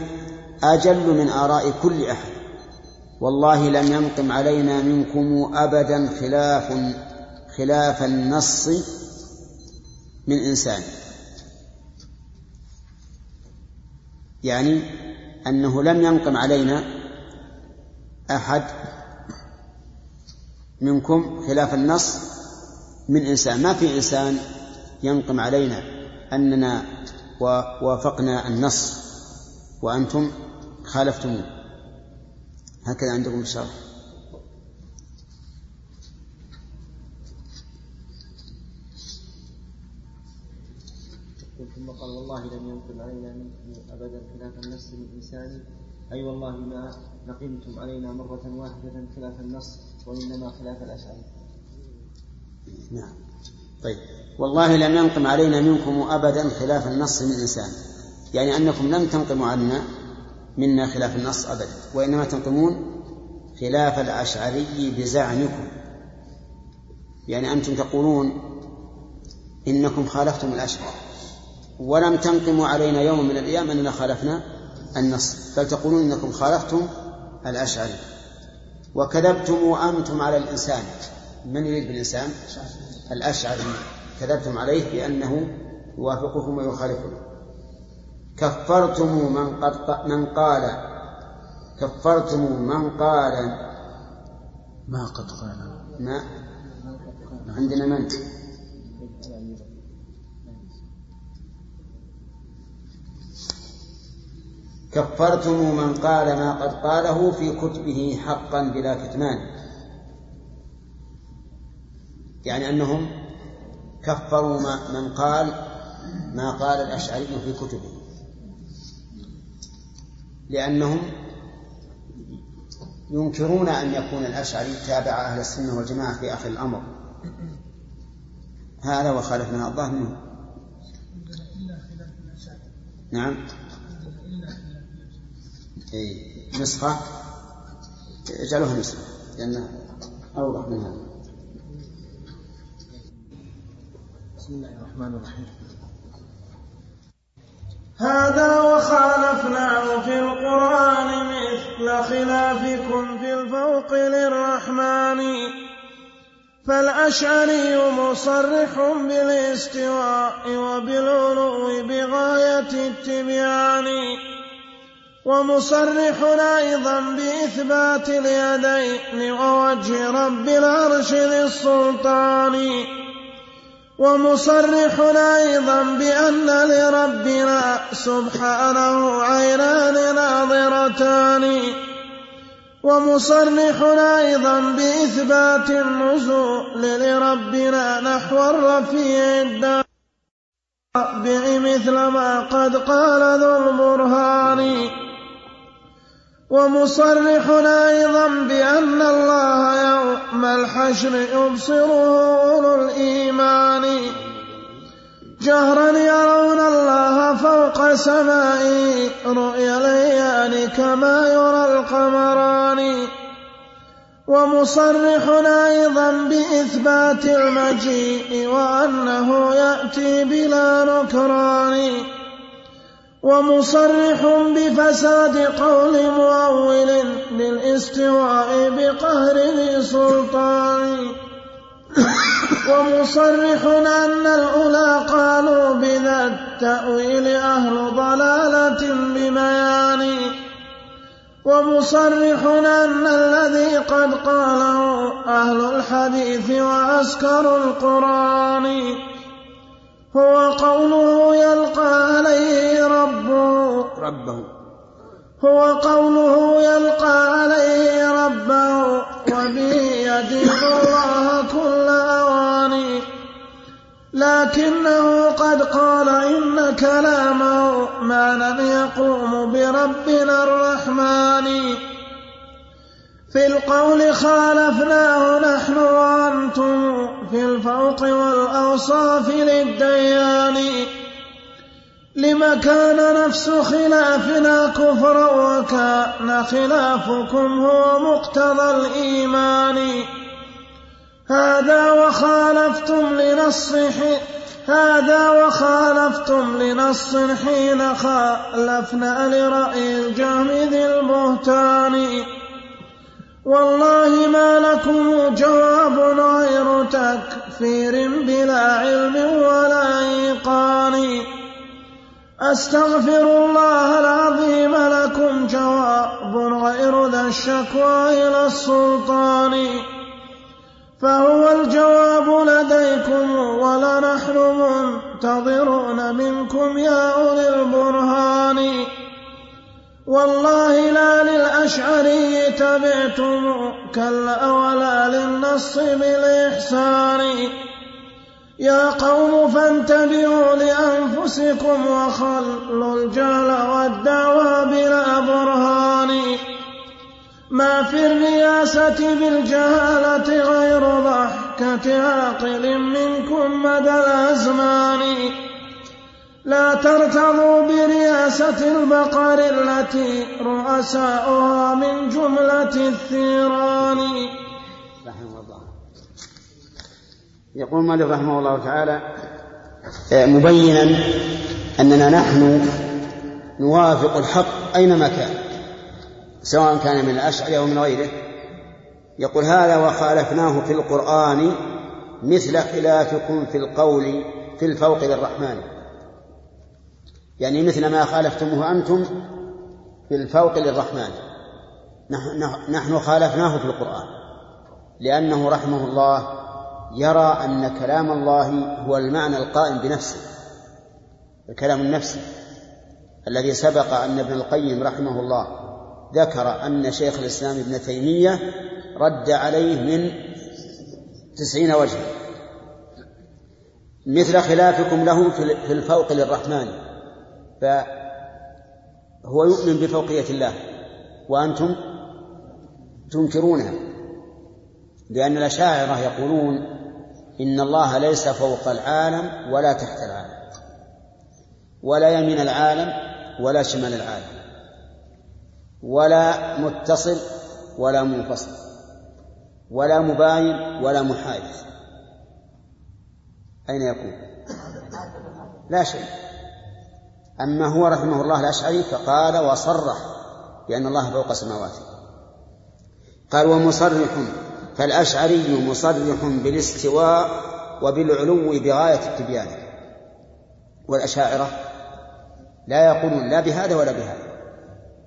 أجل من آراء كل أحد. والله لم ينقم علينا منكم أبدا خلاف خلاف النص من إنسان. يعني أنه لم ينقم علينا أحد منكم خلاف النص من إنسان. ما في إنسان ينقم علينا أننا ووافقنا النص وأنتم خالفتموه. هكذا عندكم الشرح. ثم قال والله لم ينقم علينا منكم أبدا خلاف النص من انسان أي والله ما نقمتم علينا مرة واحدة خلاف النص وإنما خلاف الأشعري. نعم. طيب. والله لم ينقم علينا منكم أبدا خلاف النص من إنسان. يعني أنكم لم تنقموا عنا منا خلاف النص أبدا وإنما تنقمون خلاف الأشعري بزعمكم. يعني أنتم تقولون إنكم خالفتم الاشعري ولم تنقموا علينا يوم من الأيام أننا خالفنا النص. بل تقولون إنكم خالفتم الأشعري. وكذبتم أنتم على الإنسان. من يريد بالإنسان؟ الأشعري. كذبتم عليه بأنه يوافقكم ويخالفكم. كفرتم من قد من قال كفرتم من قال. ما قد قال. ما؟ عندنا من؟ كفرتم من قال ما قد قاله في كتبه حقا بلا كتمان. يعني أنهم كفروا من قال ما قال الأشعري في كتبه. لأنهم ينكرون أن يكون الأشعري تابع أهل السنة والجماعة في آخر الأمر. هذا وخالفنا الله منه. نعم. نسخة. اجعلوها نسخة لأنها أوضح من هذا. بسم الله الرحمن الرحيم. هذا وخالفناه في القرآن مثل خلافكم في الفوق للرحمن. فالأشعري مصرح بالاستواء وبالعلو بغاية التبيان. ومصرح أيضا بإثبات اليدين ووجه رب العرش ذي السلطان. ومصرح أيضا بأن لربنا سبحانه عينان ناظرتان. ومصرح أيضا بإثبات النزول لربنا نحو الرفيع الدار مثل ما قد قال ذو البرهان. ومصرح أيضا بأن الله يوم الحشر يبصره أولو الإيمان. جهرا يرون الله فوق سمائه رؤيا الأيان كما يرى القمران. ومصرح أيضا بإثبات المجيء وأنه يأتي بلا نكران. ومصرح بفساد قول مؤول للاستواء بقهر ذي سلطان. ومصرح أن الأولى قالوا بذا التأويل أهل ضلالة بميان ومصرح أن الذي قد قاله أهل الحديث وعسكر القرآن. هو قوله يلقى عليه ربه. ربه. هو قوله يلقى عليه ربه. وبه يدين الله كل أواني. لكنه قد قال إن كلامه معنى يقوم بربنا الرحمن. في القول خالفناه نحن وأنتم في الفوق والأوصاف للديان. لما كان نفس خلافنا كفرا وكان خلافكم هو مقتضى الإيمان. هذا وخالفتم لنص هذا وخالفتم لنص حين خالفنا لرأي الجهم ذي البهتان. والله ما لكم جواب غير تكفير بلا علم ولا إيقان. أستغفر الله العظيم لكم جواب غير ذا الشكوى إلى السلطان. فهو الجواب لديكم ولنحن منتظرون منكم يا أولي البرهان. والله لا للأشعري تبعتم كلا ولا للنص بالإحسان يا قوم فانتبهوا لأنفسكم وخلوا الجهل والدعوى بلا برهان. ما في الرياسة بالجهالة غير ضحكة عاقل منكم مدى الأزمان. لا ترتضوا برياسة البقر التي رؤساؤها من جملة الثيران. رحمه الله. يقول مالك رحمه الله تعالى مبينا أننا نحن نوافق الحق أينما كان سواء كان من الأشعري أو من غيره. يقول هذا وخالفناه في القرآن مثل خلافكم في القول في الفوق للرحمن. يعني مثل ما خالفتموه أنتم في الفوق للرحمن. نحن خالفناه في القرآن. لأنه رحمه الله يرى أن كلام الله هو المعنى القائم بنفسه. الكلام النفسي الذي سبق أن ابن القيم رحمه الله ذكر أن شيخ الإسلام ابن تيمية رد عليه من تسعين وجها. مثل خلافكم له في الفوق للرحمن. فهو يؤمن بفوقية الله وأنتم تنكرونها لأن الأشاعرة يقولون إن الله ليس فوق العالم ولا تحت العالم ولا يمين العالم ولا شمال العالم ولا متصل ولا منفصل ولا مباين ولا محايد. أين يكون؟ لا شيء. أما هو رحمه الله الأشعري فقال وصرح بأن الله فوق سماواته. قال ومصرح فالأشعري مصرح بالاستواء وبالعلو بغاية التبيان. والأشاعرة لا يقولون لا بهذا ولا بهذا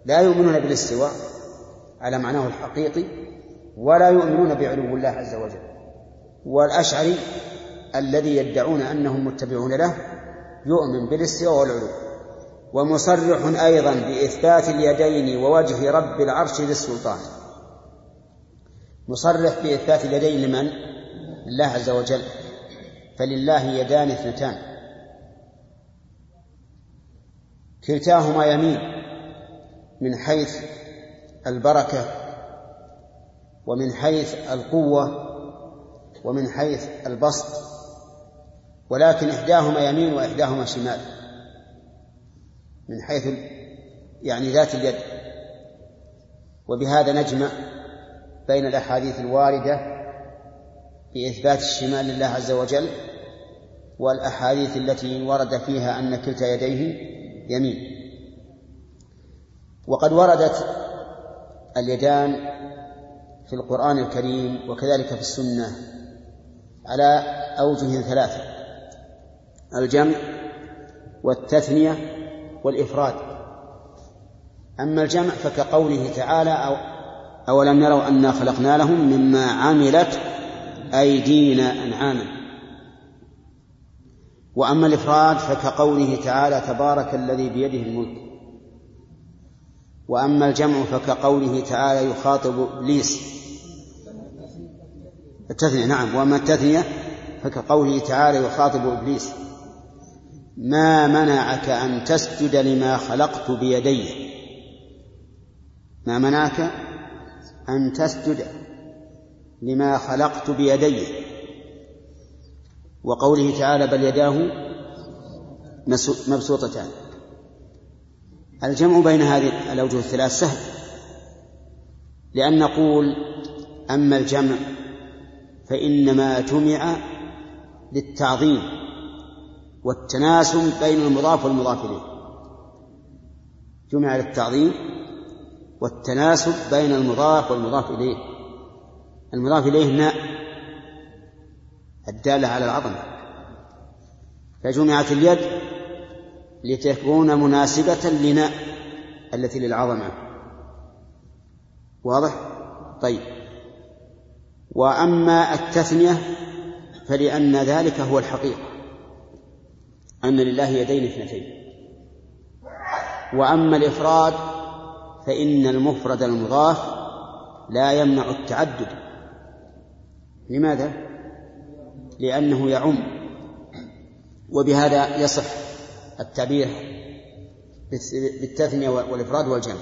لا يؤمنون بالاستواء على معناه الحقيقي ولا يؤمنون بعلو الله عز وجل. والأشعري الذي يدعون أنهم متبعون له يؤمن بالاستواء والعلو. ومصرح أيضا بإثبات اليدين ووجه رب العرش للسلطان. مصرح بإثبات اليدين لمن؟ لله عز وجل. فلله يدان اثنتان. كلتاهما يمين من حيث البركة ومن حيث القوة ومن حيث البسط. ولكن إحداهما يمين وإحداهما شمال. من حيث يعني ذات اليد. وبهذا نجمع بين الأحاديث الواردة بإثبات الشمال لله عز وجل والأحاديث التي ورد فيها أن كلتا يديه يمين. وقد وردت اليدان في القرآن الكريم وكذلك في السنة على أوجه ثلاثة الجمع والتثنية والإفراد. أما الجمع فكقوله تعالى أو أولم يروا أنا خلقنا لهم مما عملت أيدينا أنعاما. وأما الإفراد فكقوله تعالى تبارك الذي بيده الملك. وأما الجمع فكقوله تعالى يخاطب إبليس. التثنية نعم. وأما التثنية فكقوله تعالى يخاطب إبليس. ما منعك أن تسجد لما خلقت بيدي؟ ما منعك أن تسجد لما خلقت بيدي؟ وقوله تعالى بل يداه مبسوطتان. الجمع بين هذه الأوجه الثلاث سهل لأن نقول أما الجمع فإنما جمع للتعظيم. والتناسب بين المضاف والمضاف إليه جمع للتعظيم والتناسب بين المضاف والمضاف إليه المضاف إليه ناء الدالة على العظمة فجمعت اليد لتكون مناسبة لناء التي للعظمة. واضح؟ طيب. وأما التثنية فلأن ذلك هو الحقيقة. أن لله يدين اثنتين. وأما الإفراد فإن المفرد المضاف لا يمنع التعدد. لماذا؟ لأنه يعم. وبهذا يصح التعبير بالتثنية والإفراد والجمع.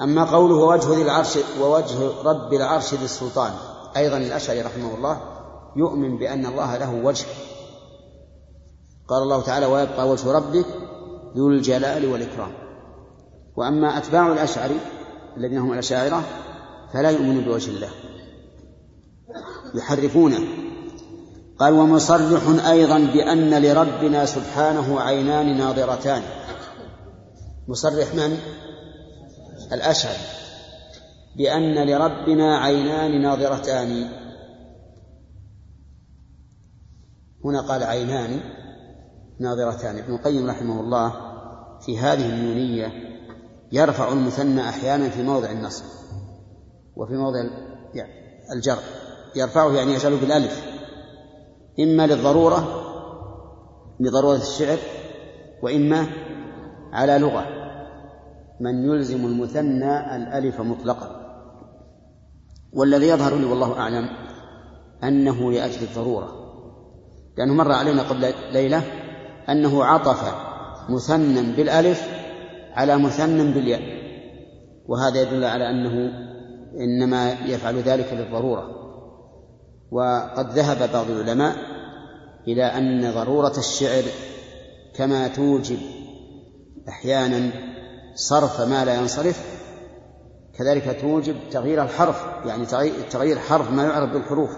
أما قوله وجه ذي العرش ووجه رب العرش ذي السلطان أيضا الأشعري رحمه الله يؤمن بأن الله له وجه. قال الله تعالى ويبقى وجه ربك ذو الجلال والإكرام. وأما أتباع الأشعري الذين هم الأشاعرة فلا يؤمنون بوجه الله. يحرفونه. قال ومصرح أيضا بأن لربنا سبحانه عينان ناظرتان. مصرح من؟ الأشعري بأن لربنا عينان ناظرتان. هنا قال عينان. ناظرتان. ابن القيم رحمه الله في هذه النونية يرفع المثنى أحيانا في موضع النصب وفي موضع الجر. يرفعه يعني يجعله بالألف. إما للضرورة لضرورة الشعر وإما على لغة. من يلزم المثنى الألف مطلقا. والذي يظهر لي والله أعلم أنه لأجل الضرورة. لأنه مر علينا قبل ليلة أنه عطف مثنى بالألف على مثنى بالياء وهذا يدل على أنه إنما يفعل ذلك للضرورة. وقد ذهب بعض العلماء إلى أن ضرورة الشعر كما توجب أحيانا صرف ما لا ينصرف كذلك توجب تغيير الحرف يعني تغيير حرف ما يعرف بالحروف.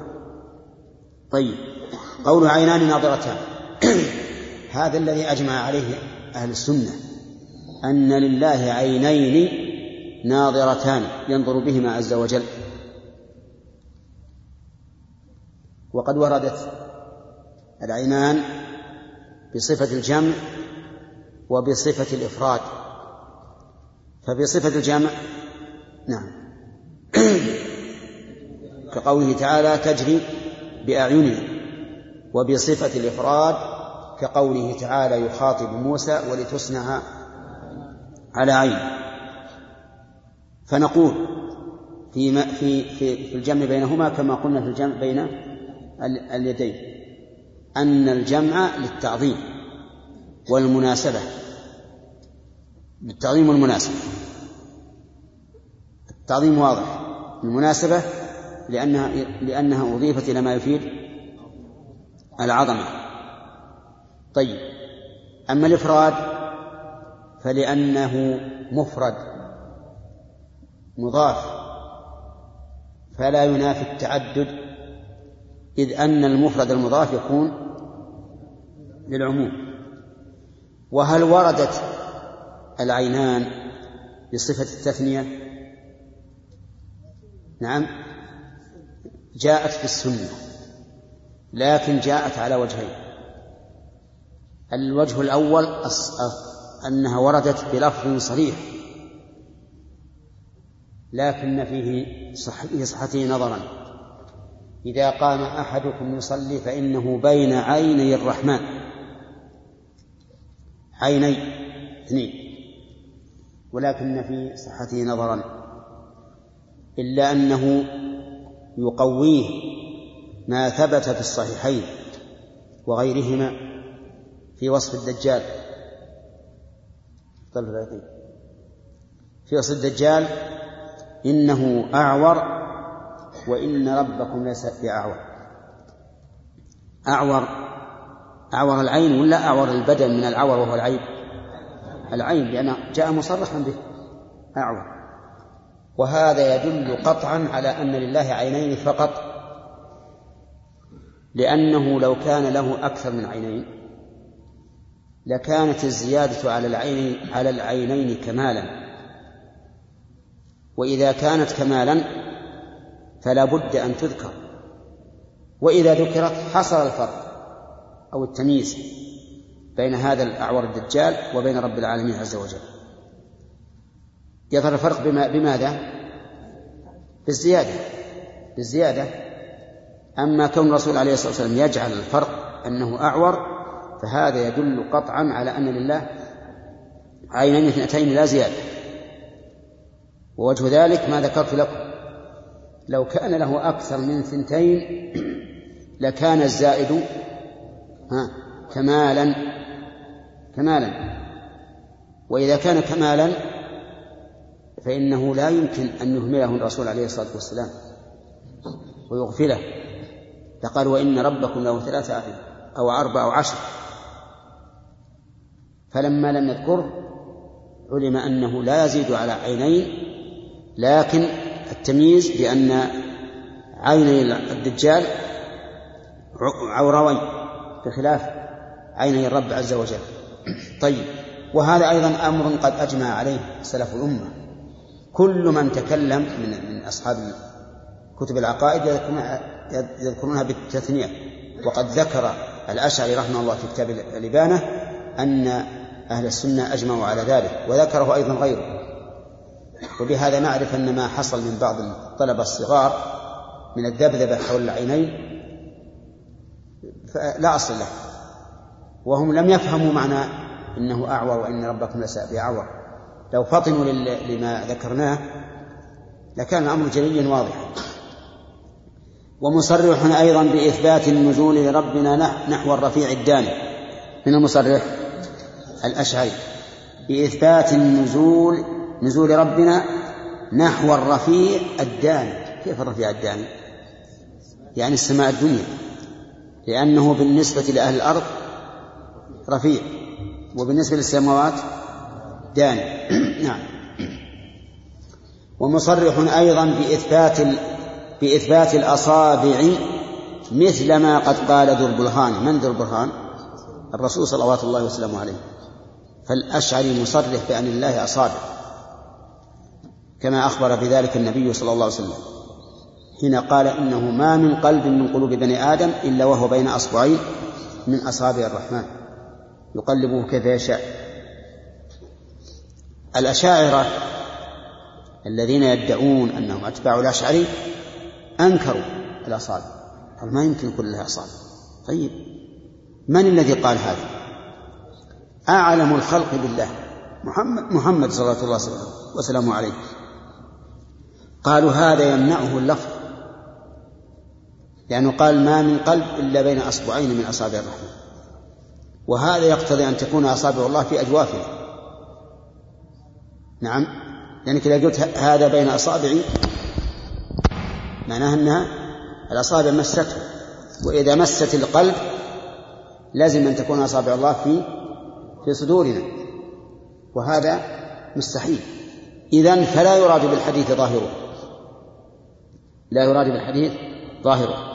طيب قول عينان ناظرتان. هذا الذي أجمع عليه أهل السنة أن لله عينين ناظرتان ينظر بهما عز وجل. وقد وردت العينان بصفة الجمع وبصفة الإفراد. فبصفة الجمع نعم. كقوله تعالى تجري بأعيننا. وبصفة الإفراد كقوله تعالى يخاطب موسى ولتصنع على عين. فنقول في في في في الجمع بينهما كما قلنا في الجمع بين اليدين أن الجمع للتعظيم والمناسبة. للتعظيم والمناسبة. التعظيم واضح. المناسبة لأنها لأنها أضيفت إلى ما يفيد العظمة. طيب. أما الإفراد فلأنه مفرد مضاف فلا ينافي التعدد إذ أن المفرد المضاف يكون للعموم. وهل وردت العينان بصفة التثنية؟ نعم. جاءت في السنة لكن جاءت على وجهين. الوجه الأول أنها وردت بلفظ صريح. لكن فيه صح في صحته نظرا. إذا قام أحدكم يصلي فإنه بين عيني الرحمن. عيني اثنين. ولكن في صحته نظرا. إلا أنه يقويه ما ثبت في الصحيحين وغيرهما. في وصف الدجال. في وصف الدجال إنه أعور وإن ربكم ليس بأعور. أعور أعور العين ولا أعور البدن من العور وهو العيب العين لأن جاء مصرحا به. أعور. وهذا يدل قطعا على أن لله عينين فقط لأنه لو كان له أكثر من عينين لكانت الزيادة على العين على العينين كمالا. وإذا كانت كمالا فلا بد أن تذكر. وإذا ذكرت حصل الفرق أو التمييز بين هذا الأعور الدجال وبين رب العالمين عز وجل. يظهر الفرق بما بماذا؟ بالزيادة. بالزيادة. أما كون الرسول عليه الصلاة والسلام يجعل الفرق أنه أعور فهذا يدل قطعا على أن لله عينين اثنتين لا زيادة. ووجه ذلك ما ذكرت لكم. لو كان له أكثر من ثنتين لكان الزائد ها كمالا كمالا. وإذا كان كمالا فإنه لا يمكن أن يهمله الرسول عليه الصلاة والسلام ويغفله. فقال وإن ربكم له ثلاثة أو أربع أو عشر. فلما لم يذكره علم أنه لا يزيد على عينين لكن التمييز بأن عيني الدجال عوروين بخلاف عيني الرب عز وجل. طيب وهذا أيضا أمر قد أجمع عليه سلف الأمة. كل من تكلم من من أصحاب كتب العقائد يذكرونها بالتثنية. وقد ذكر الأشعري رحمه الله في كتاب الإبانة أن أهل السنة أجمعوا على ذلك وذكره أيضا غيره. وبهذا نعرف أن ما حصل من بعض الطلبة الصغار من الذبذبة حول العينين لا أصل له. وهم لم يفهموا معنى إنه أعور وإن ربكم ليس بأعور. لو فطنوا لما ذكرناه لكان الأمر جليا واضحا. ومصرح أيضا بإثبات النزول لربنا نحو الرفيع الداني. من المصرح؟ الأشعري بإثبات النزول نزول ربنا نحو الرفيع الداني كيف الرفيع الداني يعني السماء الدنيا. لأنه بالنسبة لأهل الأرض رفيع وبالنسبة للسماوات داني نعم. ومصرح أيضا بإثبات بإثبات الأصابع مثل ما قد قال ذو البرهان. من ذو البرهان؟ الرسول صلوات الله وسلامه عليه. فالأشعري مصرح بأن الله أصابع كما أخبر بذلك النبي صلى الله عليه وسلم حين قال إنه ما من قلب من قلوب بني آدم إلا وهو بين أصبعين من أصابع الرحمن يقلبه كيف يشاء. الأشاعرة الذين يدعون أنهم أتباع الأشعري أنكروا الأصابع قال ما يمكن يكون لها أصابع. طيب من الذي قال هذا؟ أعلم الخلق بالله. محمد محمد صلى الله عليه وسلم عليه. قالوا هذا يمنعه اللفظ. لأنه قال ما من قلب إلا بين أصبعين من أصابع الرحمن. وهذا يقتضي أن تكون أصابع الله في أجوافنا نعم. لأنك إذا قلت هذا بين أصابعي معناها أنها الأصابع مسته وإذا مست القلب لازم أن تكون أصابع الله في في صدورنا وهذا مستحيل. إذا فلا يراد بالحديث ظاهره. لا يراد بالحديث ظاهره.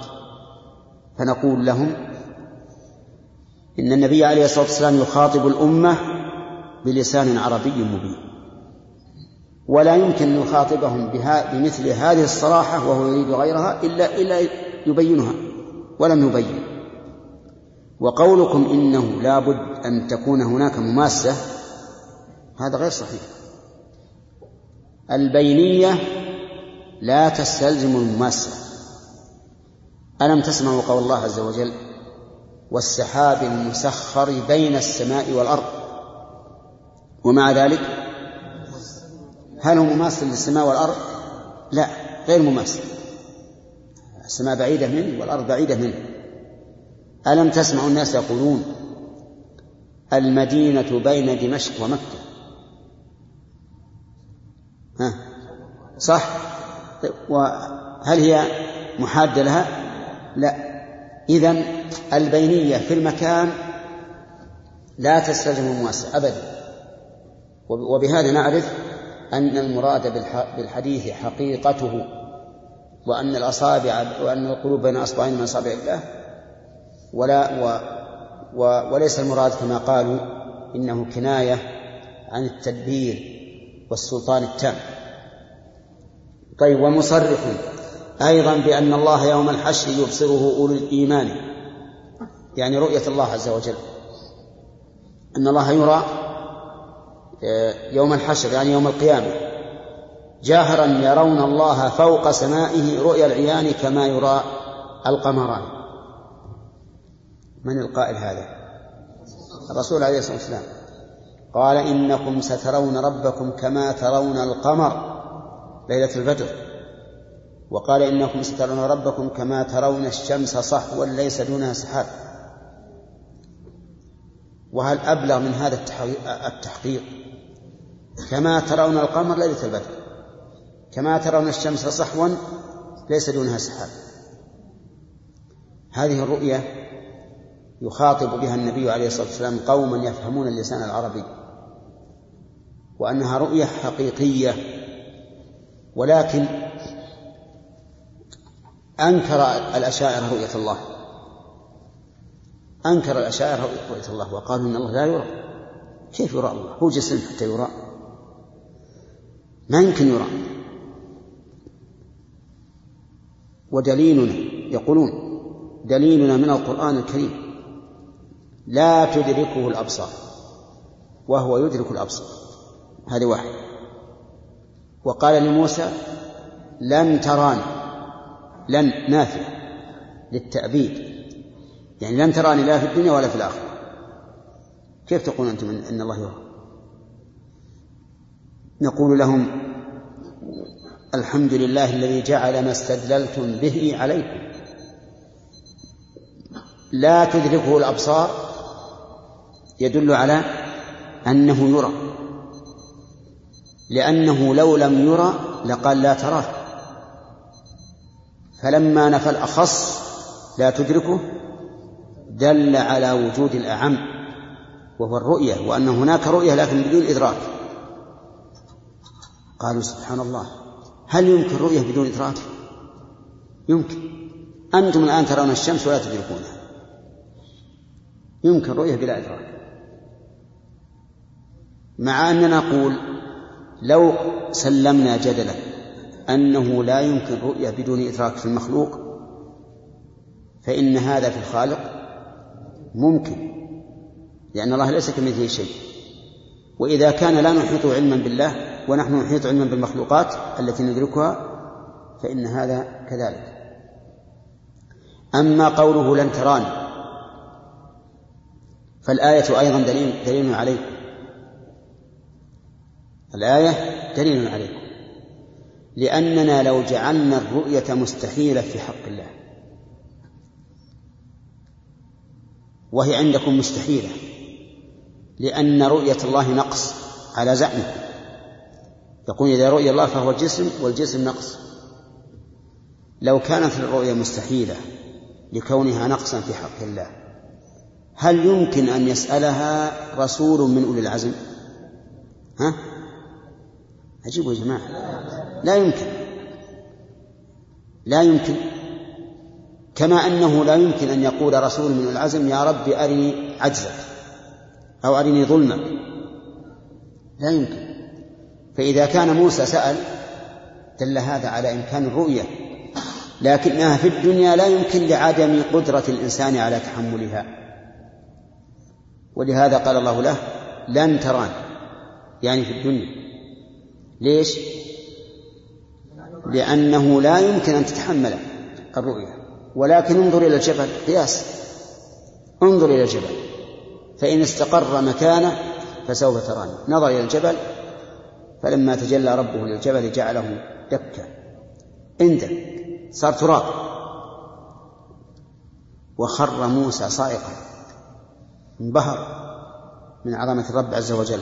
فنقول لهم إن النبي عليه الصلاة والسلام يخاطب الأمة بلسان عربي مبين ولا يمكن أن يخاطبهم بها بمثل هذه الصراحة وهو يريد غيرها إلا إلا يبينها ولم يبين. وقولكم إنه لا بد أن تكون هناك مماسة هذا غير صحيح. البينية لا تستلزم المماسة. ألم تسمعوا قول الله عز وجل والسحاب المسخر بين السماء والأرض؟ ومع ذلك هل هو مماثل للسماء والأرض؟ لا غير مماثل السماء بعيدة منه والأرض بعيدة منه. ألم تسمع الناس يقولون المدينة بين دمشق ومكة؟ ها؟ صح؟ وهل هي محادة لها؟ لا. إذن البينية في المكان لا تستلزم المماسة أبدا. وبهذا نعرف أن المراد بالحديث حقيقته وأن الأصابع وأن القلوب بين أصبعين من أصابع الله. ولا و و وليس المراد كما قالوا إنه كناية عن التدبير والسلطان التام. طيب ومصرح أيضا بأن الله يوم الحشر يبصره أولو الإيمان يعني رؤية الله عز وجل. أن الله يرى آه، يوم الحشر يعني يوم القيامة. جاهرا يرون الله فوق سمائه رؤيا العيان كما يرى القمران. من القائل هذا؟ الرسول عليه الصلاة والسلام. قال إنكم سترون ربكم كما ترون القمر ليلة البدر وقال إنكم سترون ربكم كما ترون الشمس صحوا ليس دونها سحاب. وهل أبلغ من هذا التحقيق؟ كما ترون القمر ليلة البدر كما ترون الشمس صحوا ليس دونها سحاب. هذه الرؤية يخاطب بها النبي عليه الصلاة والسلام قوما يفهمون اللسان العربي وأنها رؤية حقيقية ولكن أنكر الأشاعرة رؤية الله. أنكر الأشاعرة رؤية الله وقالوا إن الله لا يرى. كيف يرى الله؟ هو جسم حتى يرى. ما يمكن يرى. ودليلنا يقولون دليلنا من القرآن الكريم. لا تدركه الأبصار وهو يدرك الأبصار. هذه واحد. وقال لموسى لن تراني لن نافية للتأبيد. يعني لن تراني لا في الدنيا ولا في الآخرة. كيف تقول أنتم إن الله يرى؟ نقول لهم الحمد لله الذي جعل ما استدللتم به عليكم. لا تدركه الأبصار يدل على أنه يرى. لأنه لو لم يرى لقال لا تراه. فلما نفى الأخص لا تدركه دل على وجود الأعم وهو الرؤية وأن هناك رؤية لكن بدون إدراك. قالوا سبحان الله هل يمكن رؤية بدون إدراك؟ يمكن. أنتم الآن ترون الشمس ولا تدركونها. يمكن رؤية بلا إدراك. مع أننا نقول لو سلمنا جدلا أنه لا يمكن رؤية بدون إدراك في المخلوق فإن هذا في الخالق ممكن لأن الله ليس كمثله شيء. وإذا كان لا نحيط علما بالله ونحن نحيط علما بالمخلوقات التي ندركها فإن هذا كذلك. أما قوله لن تراني فالآية أيضا دليل دليل عليكم الآية دليل عليكم. لأننا لو جعلنا الرؤية مستحيلة في حق الله. وهي عندكم مستحيلة. لأن رؤية الله نقص على زعمه. يقول إذا رؤي الله فهو جسم والجسم نقص. لو كانت الرؤية مستحيلة لكونها نقصا في حق الله هل يمكن أن يسألها رسول من أولي العزم؟ ها؟ عجيب يا جماعة. لا يمكن. لا يمكن. كما أنه لا يمكن أن يقول رسول من العزم يا رب أرني عجزك أو أرني ظلمك. لا يمكن. فإذا كان موسى سأل دل هذا على إمكان الرؤية. لكنها في الدنيا لا يمكن لعدم قدرة الإنسان على تحملها. ولهذا قال الله له لن تراني. يعني في الدنيا. ليش؟ لأنه لا يمكن أن تتحمل الرؤية. ولكن انظر إلى الجبل قياس. انظر إلى الجبل. فإن استقر مكانه فسوف تراني. نظر إلى الجبل فلما تجلى ربه للجبل جعله دكة اندك صار تراب. وخر موسى صائقا انبهر من عظمة الرب عز وجل.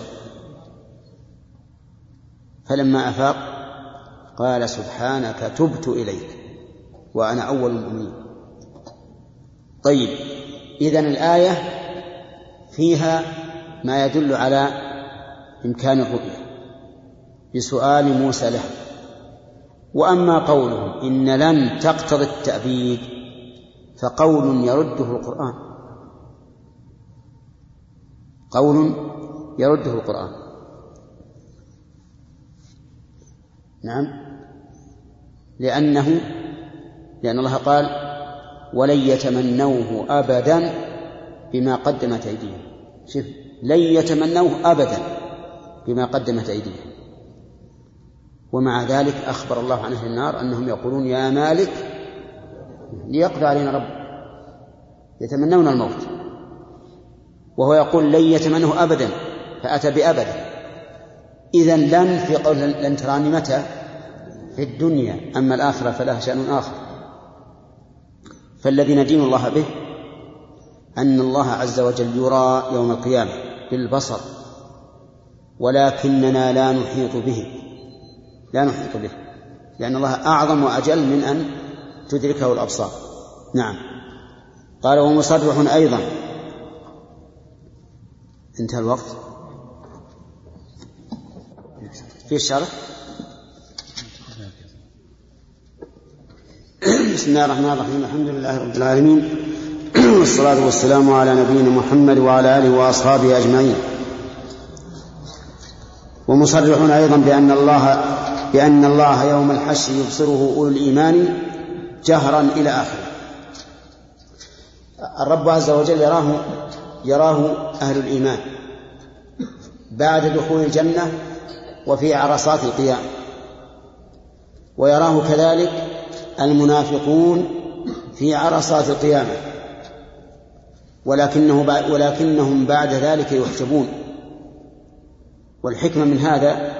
فلما أفاق قال سبحانك تبت إليك وأنا أول المؤمنين. طيب إذن الآية فيها ما يدل على إمكان الرؤية بسؤال موسى له. وأما قوله إن لن تقتضي التأبيد فقول يرده القرآن. قول يرده القرآن. نعم. لأنه لأن الله قال ولن يتمنوه أبدا بما قدمت أيديهم. شوف لن يتمنوه أبدا بما قدمت أيديهم. ومع ذلك أخبر الله عن أهل النار أنهم يقولون يا مالك ليقضى علينا رب. يتمنون الموت. وهو يقول لن يتمنوه أبدا فأتى بأبدا إذا لن في قول لن تراني متى؟ في الدنيا أما الآخرة فلها شأن آخر. فالذي ندين الله به أن الله عز وجل يرى يوم القيامة بالبصر ولكننا لا نحيط به. لا نحيط به. لأن الله أعظم وأجل من أن تدركه الأبصار. نعم. قال ومصرح أيضا. انتهى الوقت. في الشرح بسم الله الرحمن الرحيم. الحمد لله رب العالمين. والصلاة والسلام على نبينا محمد وعلى آله وأصحابه أجمعين. ومصرح أيضا بأن الله بأن الله يوم الحشر يبصره أولو الإيمان جهرا إلى آخره. الرب عز وجل يراه يراه أهل الإيمان بعد دخول الجنة وفي عرصات القيام ويراه كذلك المنافقون في عرصات القيامة ولكنه ولكنهم بعد ذلك يحجبون. والحكمة من هذا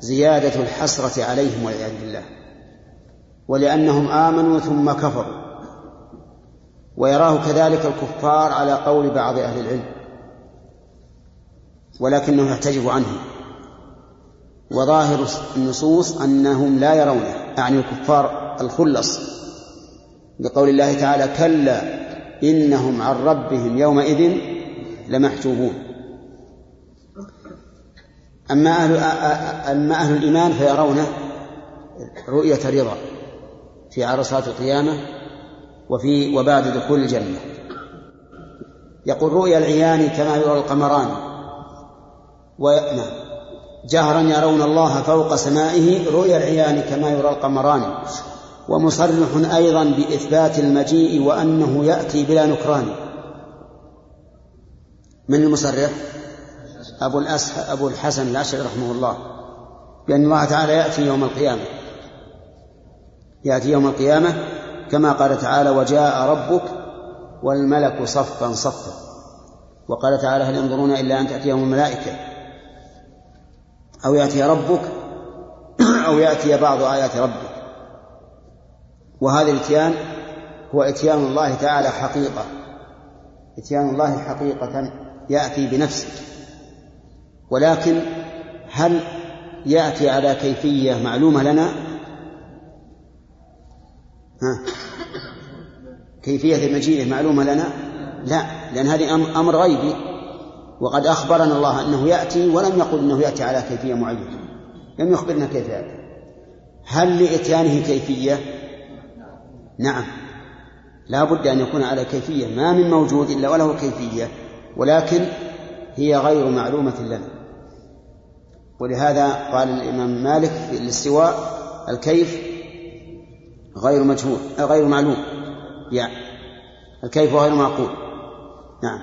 زيادة الحسرة عليهم والعياذ بالله ولأنهم آمنوا ثم كفروا ويراه كذلك الكفار على قول بعض أهل العلم ولكنه يحتجب عنه وظاهر النصوص أنهم لا يرونه أعني الكفار الخلص لقول الله تعالى كلا إنهم عن ربهم يومئذ لمحجوبون. أما أهل أما أهل الإيمان فيرونه رؤية رضا في عرصات القيامة وفي وبعد دخول الجنة. يقول رؤيا العيان كما يرى القمران. نعم جهرا يرون الله فوق سمائه رؤيا العيان كما يرى القمران. ومصرح أيضا بإثبات المجيء وأنه يأتي بلا نكران. من المصرح؟ أبو, أبو الحسن الأشعري رحمه الله. بأن الله تعالى يأتي يوم القيامة. يأتي يوم القيامة كما قال تعالى وجاء ربك والملك صفا صفا وقال تعالى هل ينظرون إلا أن تأتيهم الملائكة؟ أو يأتي ربك أو يأتي بعض آيات ربك. وهذا الإتيان هو إتيان الله تعالى حقيقة. إتيان الله حقيقة يأتي بنفسه. ولكن هل يأتي على كيفية معلومة لنا؟ ها؟ كيفية مجيئه معلومة لنا؟ لا لأن هذه أمر غيبي. وقد أخبرنا الله أنه يأتي ولم يقل أنه يأتي على كيفية معينة. لم يخبرنا كيف يأتي. هل لإتيانه كيفية؟ نعم. لا بد أن يكون على كيفية ما من موجود إلا وله كيفية ولكن هي غير معلومة لنا ولهذا قال الإمام مالك في الاستواء الكيف غير مجهول غير معلوم. يعني الكيف غير معقول. نعم.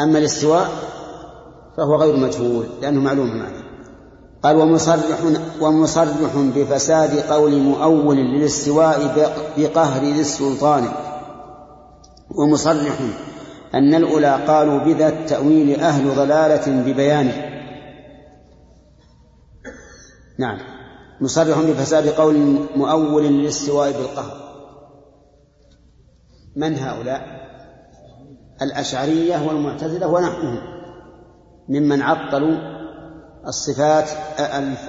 أما الاستواء فهو غير مجهول لأنه معلوم المعنى قال ومصرح ومصرح بفساد قول مؤول للاستواء بقهر ذي السلطان. ومصرح أن الأولى قالوا بذا التأويل أهل ضلالة ببيانه. نعم. مصرح بفساد قول مؤول للاستواء بالقهر. من هؤلاء؟ الأشعرية والمعتزلة ونحوهم. ممن عطلوا الصفات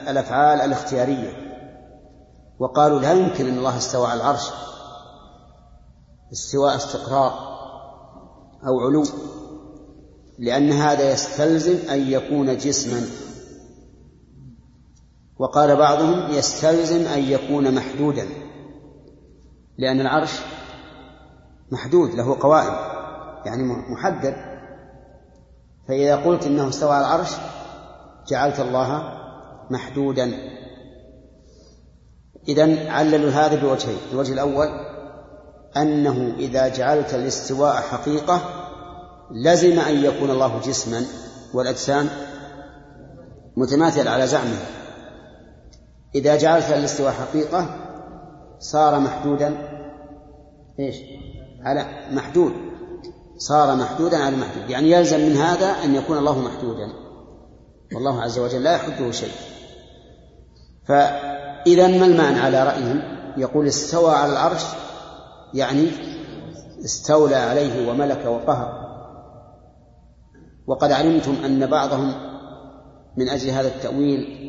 الأفعال الاختيارية. وقالوا لا يمكن أن الله استوى على العرش. استواء استقرار أو علو. لأن هذا يستلزم أن يكون جسما. وقال بعضهم يستلزم أن يكون محدودا. لأن العرش محدود له قوائم يعني محدد. فإذا قلت إنه استوى على العرش جعلت الله محدودا. إذا عللوا هذا بوجهين. الوجه الأول أنه إذا جعلت الاستواء حقيقة لزم أن يكون الله جسما والأجسام متماثلة على زعمه. إذا جعلت الاستواء حقيقة صار محدودا إيش؟ على محدود. صار محدودا على محدود يعني يلزم من هذا أن يكون الله محدودا. والله عز وجل لا يحده شيء. فإذا ما المعنى على رأيهم؟ يقول استوى على العرش يعني استولى عليه وملك وقهر وقد علمتم أن بعضهم من أجل هذا التأويل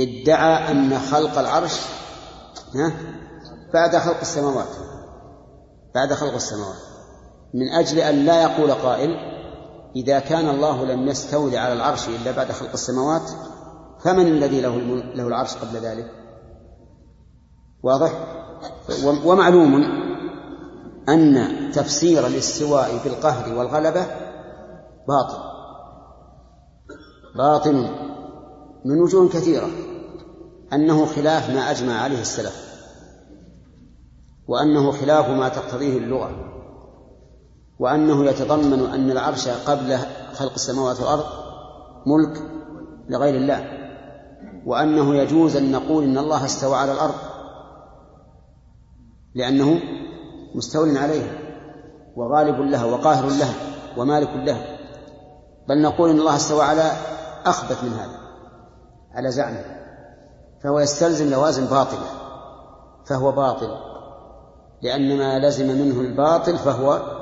ادعى أن خلق العرش بعد خلق السماوات. بعد خلق السماوات. من أجل أن لا يقول قائل إذا كان الله لم يستولي على العرش إلا بعد خلق السماوات فمن الذي له له العرش قبل ذلك؟ واضح؟ ومعلوم أن تفسير الاستواء بالقهر والغلبة باطل باطل من وجوه كثيرة أنه خلاف ما أجمع عليه السلف وأنه خلاف ما تقتضيه اللغة وأنه يتضمن أن العرش قبل خلق السماوات والأرض ملك لغير الله وأنه يجوز أن نقول إن الله استوى على الأرض لأنه مستول عليها وغالب لها وقاهر لها ومالك لها بل نقول إن الله استوى على أخبث من هذا على زعمه فهو يستلزم لوازم باطلة فهو باطل لأن ما لزم منه الباطل فهو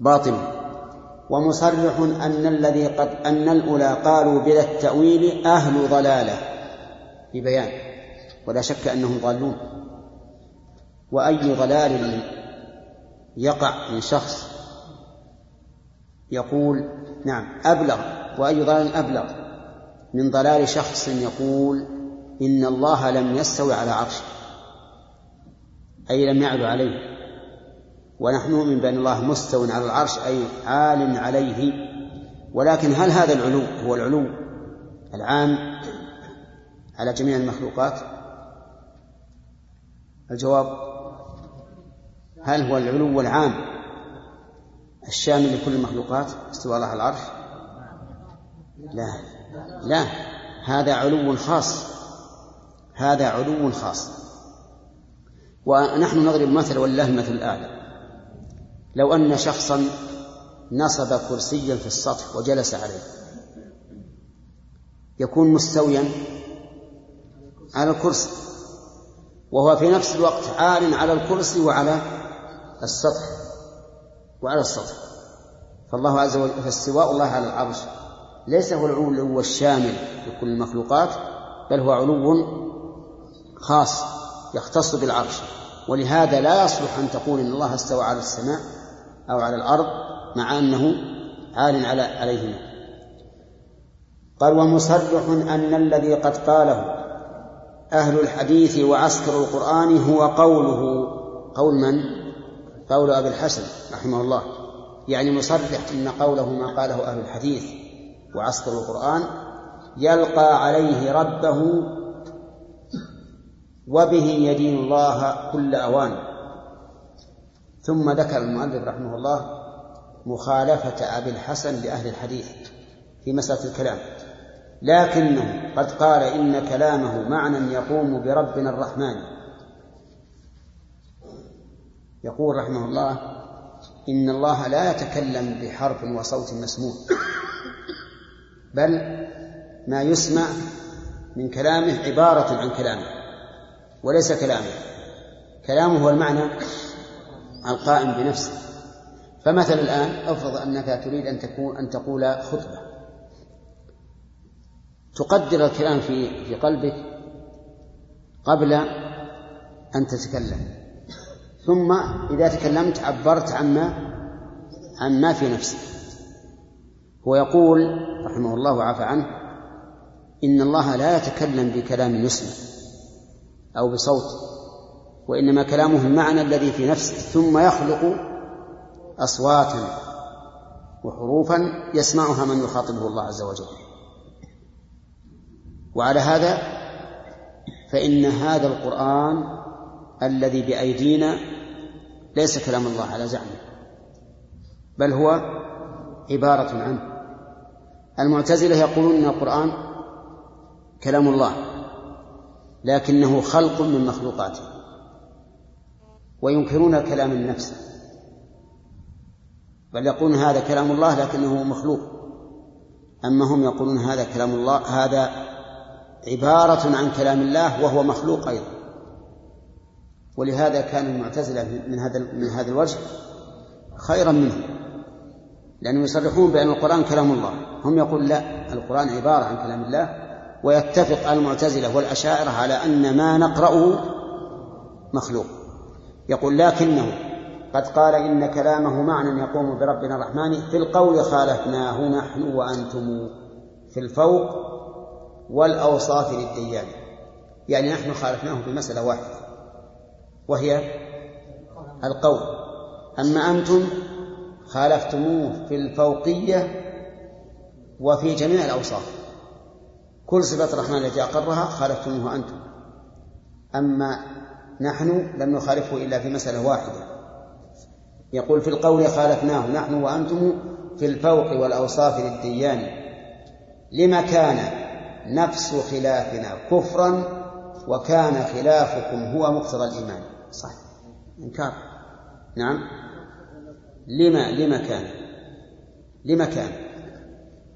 باطل. ومصرح أن الذي قد أن الأولى قالوا بلا التأويل أهل ضلالة. ببيان. ولا شك أنهم ضالون. وأي ضلال يقع من شخص يقول نعم أبلغ. وأي ضلال أبلغ من ضلال شخص يقول إن الله لم يستوي على عرشه. أي لم يعلو عليه. ونحن نؤمن بأن الله مستو على العرش أي عال عليه. ولكن هل هذا العلو هو العلو العام على جميع المخلوقات؟ الجواب هل هو العلو العام الشامل لكل المخلوقات استواء الله على العرش؟ لا لا هذا علو خاص هذا علو خاص. ونحن نضرب مثل ولله المثل الأعلى لو أن شخصا نصب كرسيا في السطح وجلس عليه. يكون مستويا على الكرسي وهو في نفس الوقت عال على الكرسي وعلى السطح وعلى السطح. فالله عز وجل فاستواء الله على العرش ليس هو العلو الشامل لكل المخلوقات بل هو علو خاص يختص بالعرش. ولهذا لا يصلح أن تقول إن الله استوى على السماء أو على الأرض مع أنه عال على عليهما. قال ومصرح أن الذي قد قاله أهل الحديث وعسكر القرآن هو قوله. قول من؟ قول أبي الحسن رحمه الله. يعني مصرح أن قوله ما قاله أهل الحديث وعسكر القرآن يلقى عليه ربه وبه يدين الله كل أوان. ثم ذكر المؤلف رحمه الله مخالفة أبي الحسن لأهل الحديث في مسألة الكلام. لكنه قد قال إن كلامه معنى يقوم بربنا الرحمن. يقول رحمه الله إن الله لا يتكلم بحرف وصوت مسموع بل ما يسمع من كلامه عبارة عن كلامه وليس كلامه. كلامه هو المعنى القائم بنفسه. فمثلا الآن افرض أنك تريد أن تكون أن تقول خطبة. تقدر الكلام في في قلبك قبل أن تتكلم. ثم إذا تكلمت عبرت عما عما في نفسك. هو يقول رحمه الله وعفى عنه إن الله لا يتكلم بكلام يسمع أو بصوت. وإنما كلامه المعنى الذي في نفسه ثم يخلق أصواتا وحروفا يسمعها من يخاطبه الله عز وجل. وعلى هذا فإن هذا القرآن الذي بأيدينا ليس كلام الله على زعمه بل هو عبارة عنه. المعتزلة يقولون أن القرآن كلام الله لكنه خلق من مخلوقاته. وينكرون كلام النفس. بل يقولون هذا كلام الله لكنه مخلوق. أما هم يقولون هذا كلام الله هذا عبارة عن كلام الله وهو مخلوق أيضا. ولهذا كان المعتزلة من هذا من هذا الوجه خيرا منهم لأنهم يصرحون بأن القرآن كلام الله. هم يقول لا القرآن عبارة عن كلام الله ويتفق المعتزلة والأشاعرة على أن ما نقرأه مخلوق. يقول لكنه قد قال إن كلامه معنى يقوم بربنا الرحمن في القول خالفناه نحن وأنتم في الفوق والأوصاف للديان. يعني نحن خالفناه في مسألة واحدة وهي القول. أما أنتم خالفتموه في الفوقية وفي جميع الأوصاف. كل صفات الرحمن التي أقرها خالفتموه أنتم. أما نحن لم نخالفه إلا في مسألة واحدة. يقول في القول خالفناه نحن وأنتم في الفوق والأوصاف للديان. لما كان نفس خلافنا كفرا وكان خلافكم هو مقتضى الإيمان؟ صح إنكار. نعم. لما لما كان؟ لما كان؟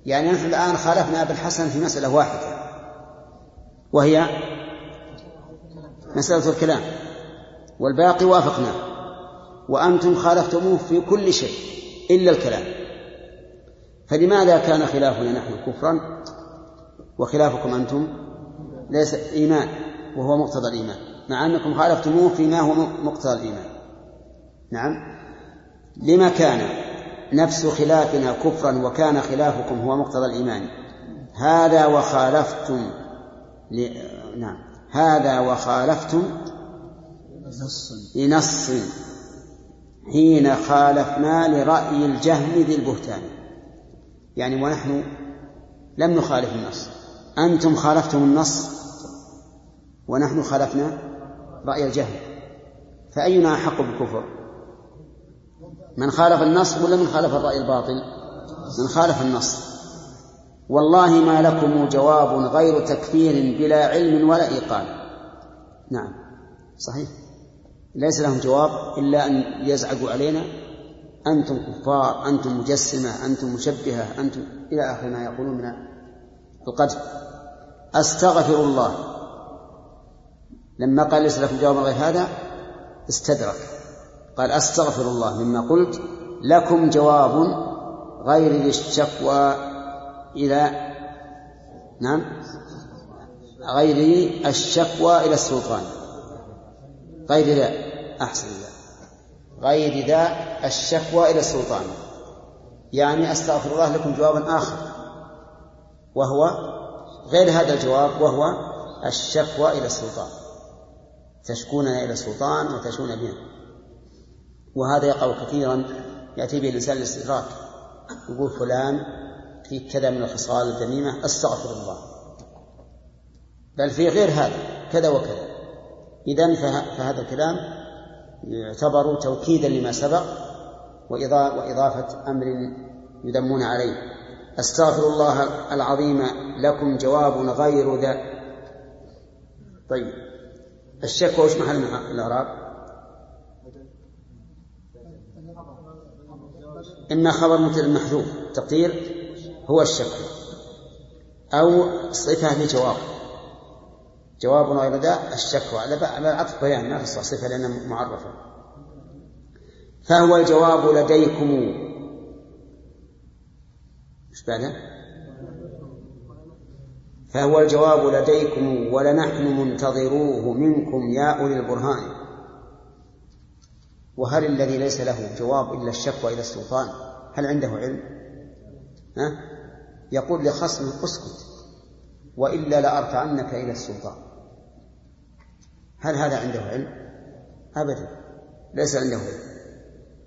يعني نحن الآن خالفنا أبا الحسن في مسألة واحدة وهي مسألة الكلام. والباقي وافقناه وأنتم خالفتموه في كل شيء إلا الكلام. فلماذا كان خلافنا نحن كفرا؟ وخلافكم أنتم ليس إيمان وهو مقتضى الإيمان. مع أنكم خالفتموه فيما هو مقتضى الإيمان. نعم. لما كان نفس خلافنا كفرا وكان خلافكم هو مقتضى الإيمان؟ هذا وخالفتم ل... نعم. هذا وخالفتم لنص. حين خالفنا لرأي الجهم ذي البهتان. يعني ونحن لم نخالف النص. أنتم خالفتم النص ونحن خالفنا رأي الجهم. فأينا أحق بالكفر؟ من خالف النص ولا من خالف الرأي الباطل؟ من خالف النص. والله ما لكم جواب غير تكفير بلا علم ولا إيقان. نعم. صحيح. ليس لهم جواب إلا أن يزعقوا علينا. أنتم كفار أنتم مجسمة أنتم مشبهة أنتم إلى آخر ما يقولون من القدر. أستغفر الله. لما قال ليس لكم جواب غير هذا استدرك. قال أستغفر الله. مما قلت لكم جواب غير ذي الشكوى إلى نعم غير الشكوى إلى السلطان. غير ذا أحسن ذا غير ذا الشكوى إلى السلطان. يعني أستغفر الله لكم جوابا آخر وهو غير هذا الجواب وهو الشكوى إلى السلطان. تشكوننا إلى السلطان وتشكون بنا. وهذا يقع كثيرا يأتي به الإنسان الاستدراك يقول فلان في كذا من الخصال الذميمة أستغفر الله. بل في غير هذا كذا وكذا. إذا فهذا الكلام يعتبر توكيدا لما سبق وإضافة أمر يذمون عليه. أستغفر الله العظيم لكم جواب غير ذا. طيب الشكوى وش محل الإعراب؟ إما خبر مبتدأ محذوف تقدير؟ هو الشكوى أو صفة لجواب جواب غير ذا الشكوى على عطف بيان ما صفة لأنها معرفة فهو الجواب لديكم إيش بعده؟ فهو الجواب لديكم ولنحن منتظروه منكم يا أولي البرهان وهل الذي ليس له جواب إلا الشكوى إلى السلطان هل عنده علم؟ ها؟ يقول لخصمه اسكت وإلا لأرفعنك إلى السلطان. هل هذا عنده علم؟ أبدا ليس عنده علم.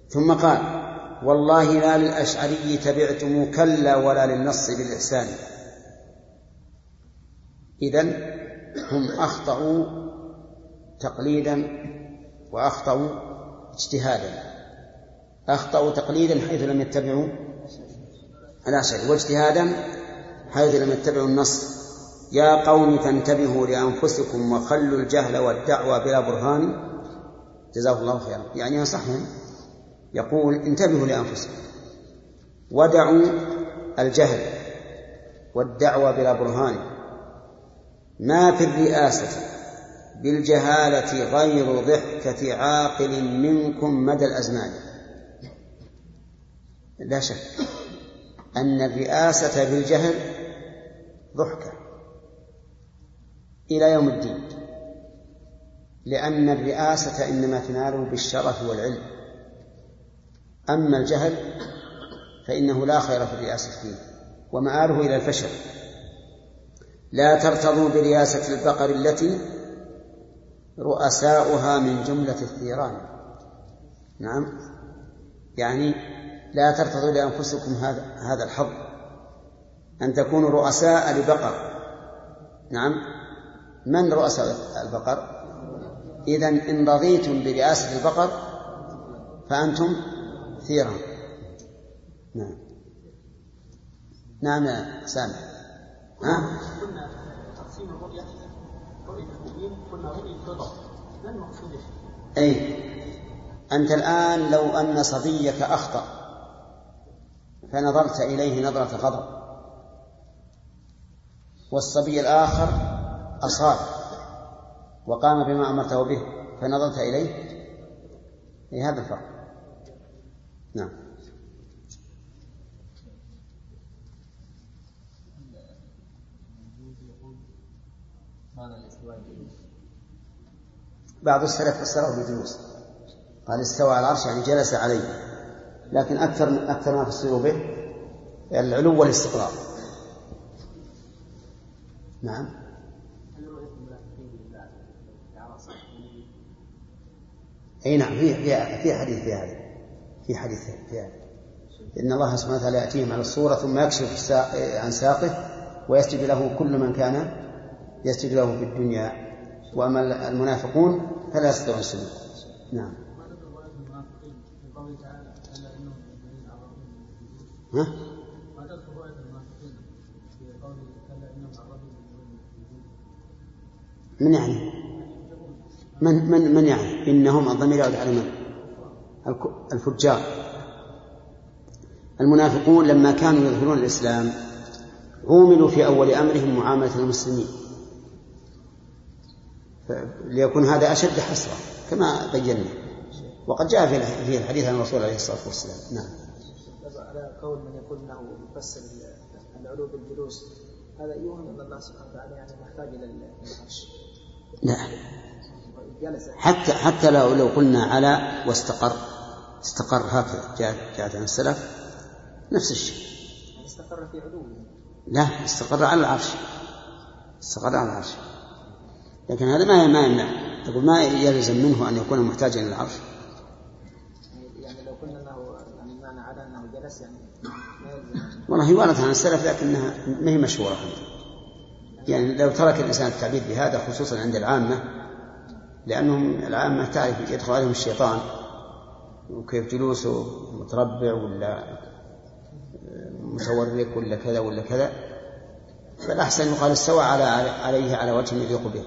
ثم قال والله لا للأشعري تبعتم كلا ولا للنص بالإحسان. إذن هم أخطأوا تقليدا وأخطأوا اجتهادا. أخطأوا تقليدا حيث لم يتبعوا الأشعري واجتهادا حيث لم يتبعوا النص. يا قوم فانتبهوا لأنفسكم وخلوا الجهل والدعوى بلا برهان. جزاه الله خيرا. يعني ينصحهم يقول انتبهوا لأنفسكم. ودعوا الجهل والدعوى بلا برهان. ما في الرئاسة بالجهالة غير ضحكة عاقل منكم مدى الأزمان. لا شك. أن الرئاسة بالجهل ضحكة إلى يوم الدين لأن الرئاسة إنما تنال بالشرف والعلم. أما الجهل فإنه لا خير في الرئاسة فيه ومآله إلى الفشل. لا ترتضوا برياسة البقر التي رؤساؤها من جملة الثيران. نعم يعني لا ترتضوا لأنفسكم هذا هذا الحظ. أن تكونوا رؤساء لبقر نعم. من رؤساء البقر؟ إذا إن رضيتم برئاسة البقر فأنتم ثيرا. نعم. نعم يا سامع ها؟ تقسيم الرؤية رؤية قلنا ما المقصود أي أنت الآن لو أن صبيك أخطأ. فنظرت إليه نظرة غضب. والصبي الآخر أصاب وقام بما أمرته به فنظرت إليه. في هذا الفرق. نعم. بعض السلف فسره بالجلوس. قال استوى على العرش يعني جلس عليه. لكن أكثر أكثر ما فسروا به العلو والاستقرار. نعم. أي نعم في في في حديث في هذا في حديث في هذا إن الله سبحانه وتعالى يأتيهم على الصورة ثم يكشف عن ساقه ويسجد له كل من كان يسجد له في الدنيا. وأما المنافقون فلا يستطيعون السجود نعم. ها؟ من يعني؟ من من من يعني؟ إنهم الضمير يعود على من؟ الفجار. المنافقون لما كانوا يظهرون الإسلام عوملوا في أول أمرهم معاملة المسلمين. ليكون هذا أشد حسرة كما بينا. وقد جاء في الحديث عن الرسول عليه الصلاة والسلام. نعم. على قول من يقول إنه يفسر العلو بالجلوس هذا يوهم أن الله سبحانه وتعالى يعني محتاج إلى العرش لا. حتى حتى لو لو قلنا على واستقر. استقر هكذا. جاءت جاءت عن السلف نفس الشيء. استقر في علوه لا استقر على العرش. استقر على العرش. لكن هذا ما ما يمنع. تقول ما يلزم منه أن يكون محتاجا إلى العرش يعني لو قلنا انه يعني معنى يعني. والله هي وردت عن السلف لكنها ما هي مشهورة يعني لو ترك الإنسان التعبير بهذا خصوصا عند العامة لأنهم العامة تعرف يدخل عليهم الشيطان وكيف جلوسه متربع ولا متورك ولا كذا ولا كذا. فالأحسن يقال استوى على عليه على وجه يليق به.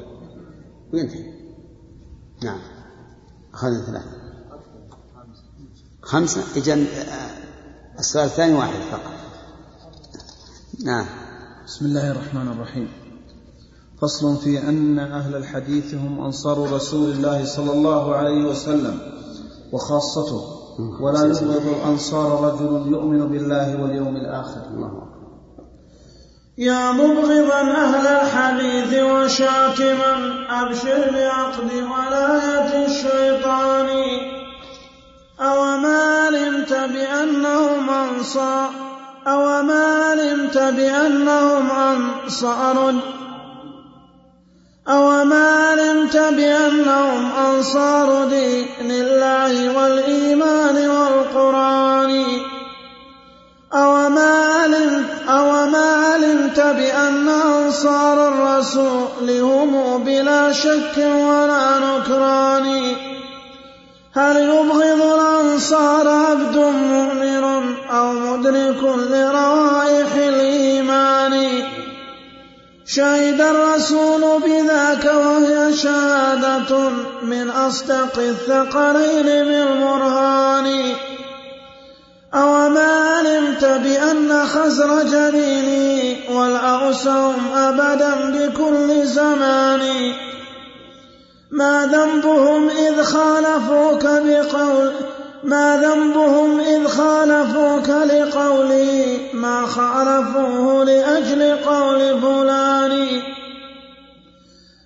وينتهي. نعم. أخذنا ثلاثة. خمسة؟ إذا السؤال الثاني واحد فقط. نعم. بسم الله الرحمن الرحيم. فصل في أن أهل الحديث هم أنصار رسول الله صلى الله عليه وسلم وخاصته ولا يبغض الأنصار رجل يؤمن بالله واليوم الآخر. يا مبغضا أهل الحديث وشاتما أبشر بعقد ولاية الشيطان. أوما علمت بأنهم أنصار أوما علمت بأنهم أنصار؟ أوما علمت بأنهم أنصار دين الله والإيمان والقرآن؟ أوما علمت, أوما علمت بأن أنصار الرسول هم بلا شك ولا نكران؟ هل يبغض الأنصار عبد مؤمن أو مدرك لروائح الإيمان؟ شهد الرسول بذاك وهي شهادة من أصدق الثقلين بالبرهان. أوما علمت بأن خزر جليلي والأوس هم أبدا بكل زمان؟ ما ذنبهم إذ خالفوك بقول ما ذنبهم إذ خالفوك لقولي ما خالفوه لأجل قول فلان.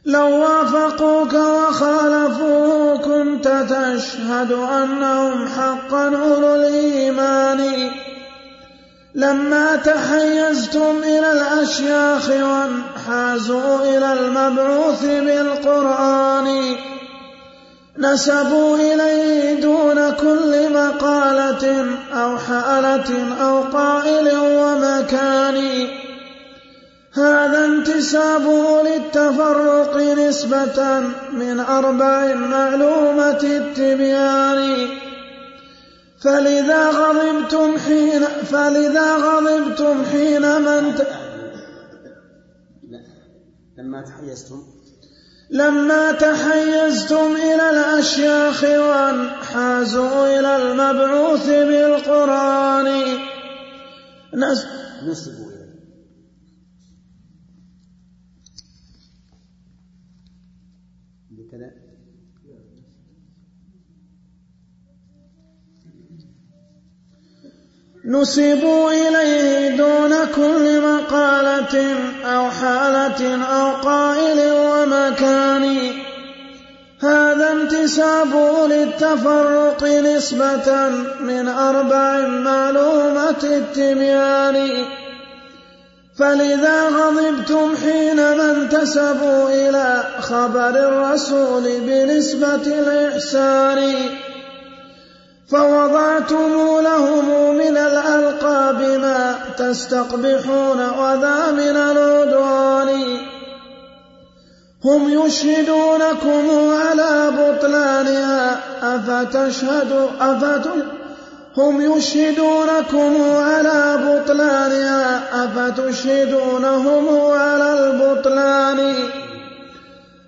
لو وافقوك وخالفوه كنت تشهد أنهم حقا أولو الإيمان. لما تحيزتم إلى الأشياخ وانحازوا إلى المبعوث بالقرآن نسبوا إليه دون كل مقالة أو حألة أو قائل ومكان. هذا انتسابه للتفرق نسبة من أربع معلومة التبيان. فلذا غضبتم حين فلذا غضبتم حين من ت... لما تحيزتم. لما تحيزتم إلى الأشياخ وانحازوا إلى المبعوث بالقرآن. نسبوا نسبوا إليه دون كل مقالة أو حالة أو قائل ومكان. هذا انتساب للتفرق نسبة من أربع معلومة التبيان. فلذا غضبتم حينما انتسبوا إلى خبر الرسول بنسبة الإحسان. فوضعتم لهم من الألقاب ما تستقبحون وذا من العدوان. هم يشهدونكم على بطلانها. أفتشهد أفت هم يشهدونكم على بطلانها. أفتشهدونهم على البطلان.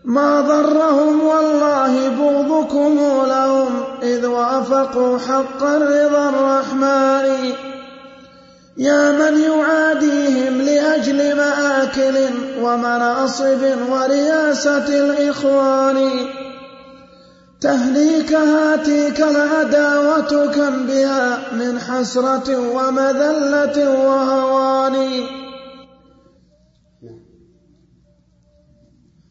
ما ضرهم والله بغضكم لهم إذ وافقوا حق رضا الرحمن. يا من يعاديهم لأجل مآكل ومناصب ورياسة الإخوان. تهليك هاتيك العداوة كم بها من حسرة ومذلة وهوان.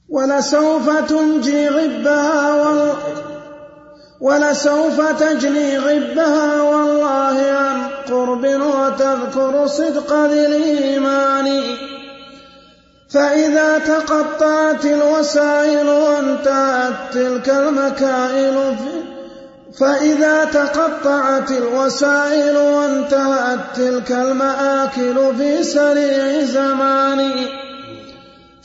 ولسوف تنجي غبها ولسوف تجني غبها والله عن قرب وتذكر صدق ذي الإيمان فإذا تقطعت الوسائل وانتهت تلك المكائل فإذا تقطعت الوسائل وانتهت تلك المآكل في سريع زمان.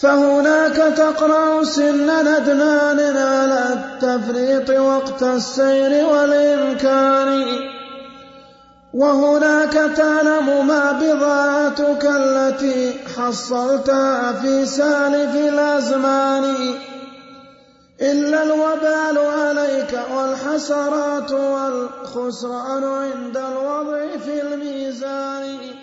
فهناك تقرأ سن ندمان على التفريط وقت السير والإمكان. وهناك تعلم ما بضاعتك التي حصلتها في سالف الأزمان. إلا الوبال عليك والحسرات والخسران عند الوضع في الميزان.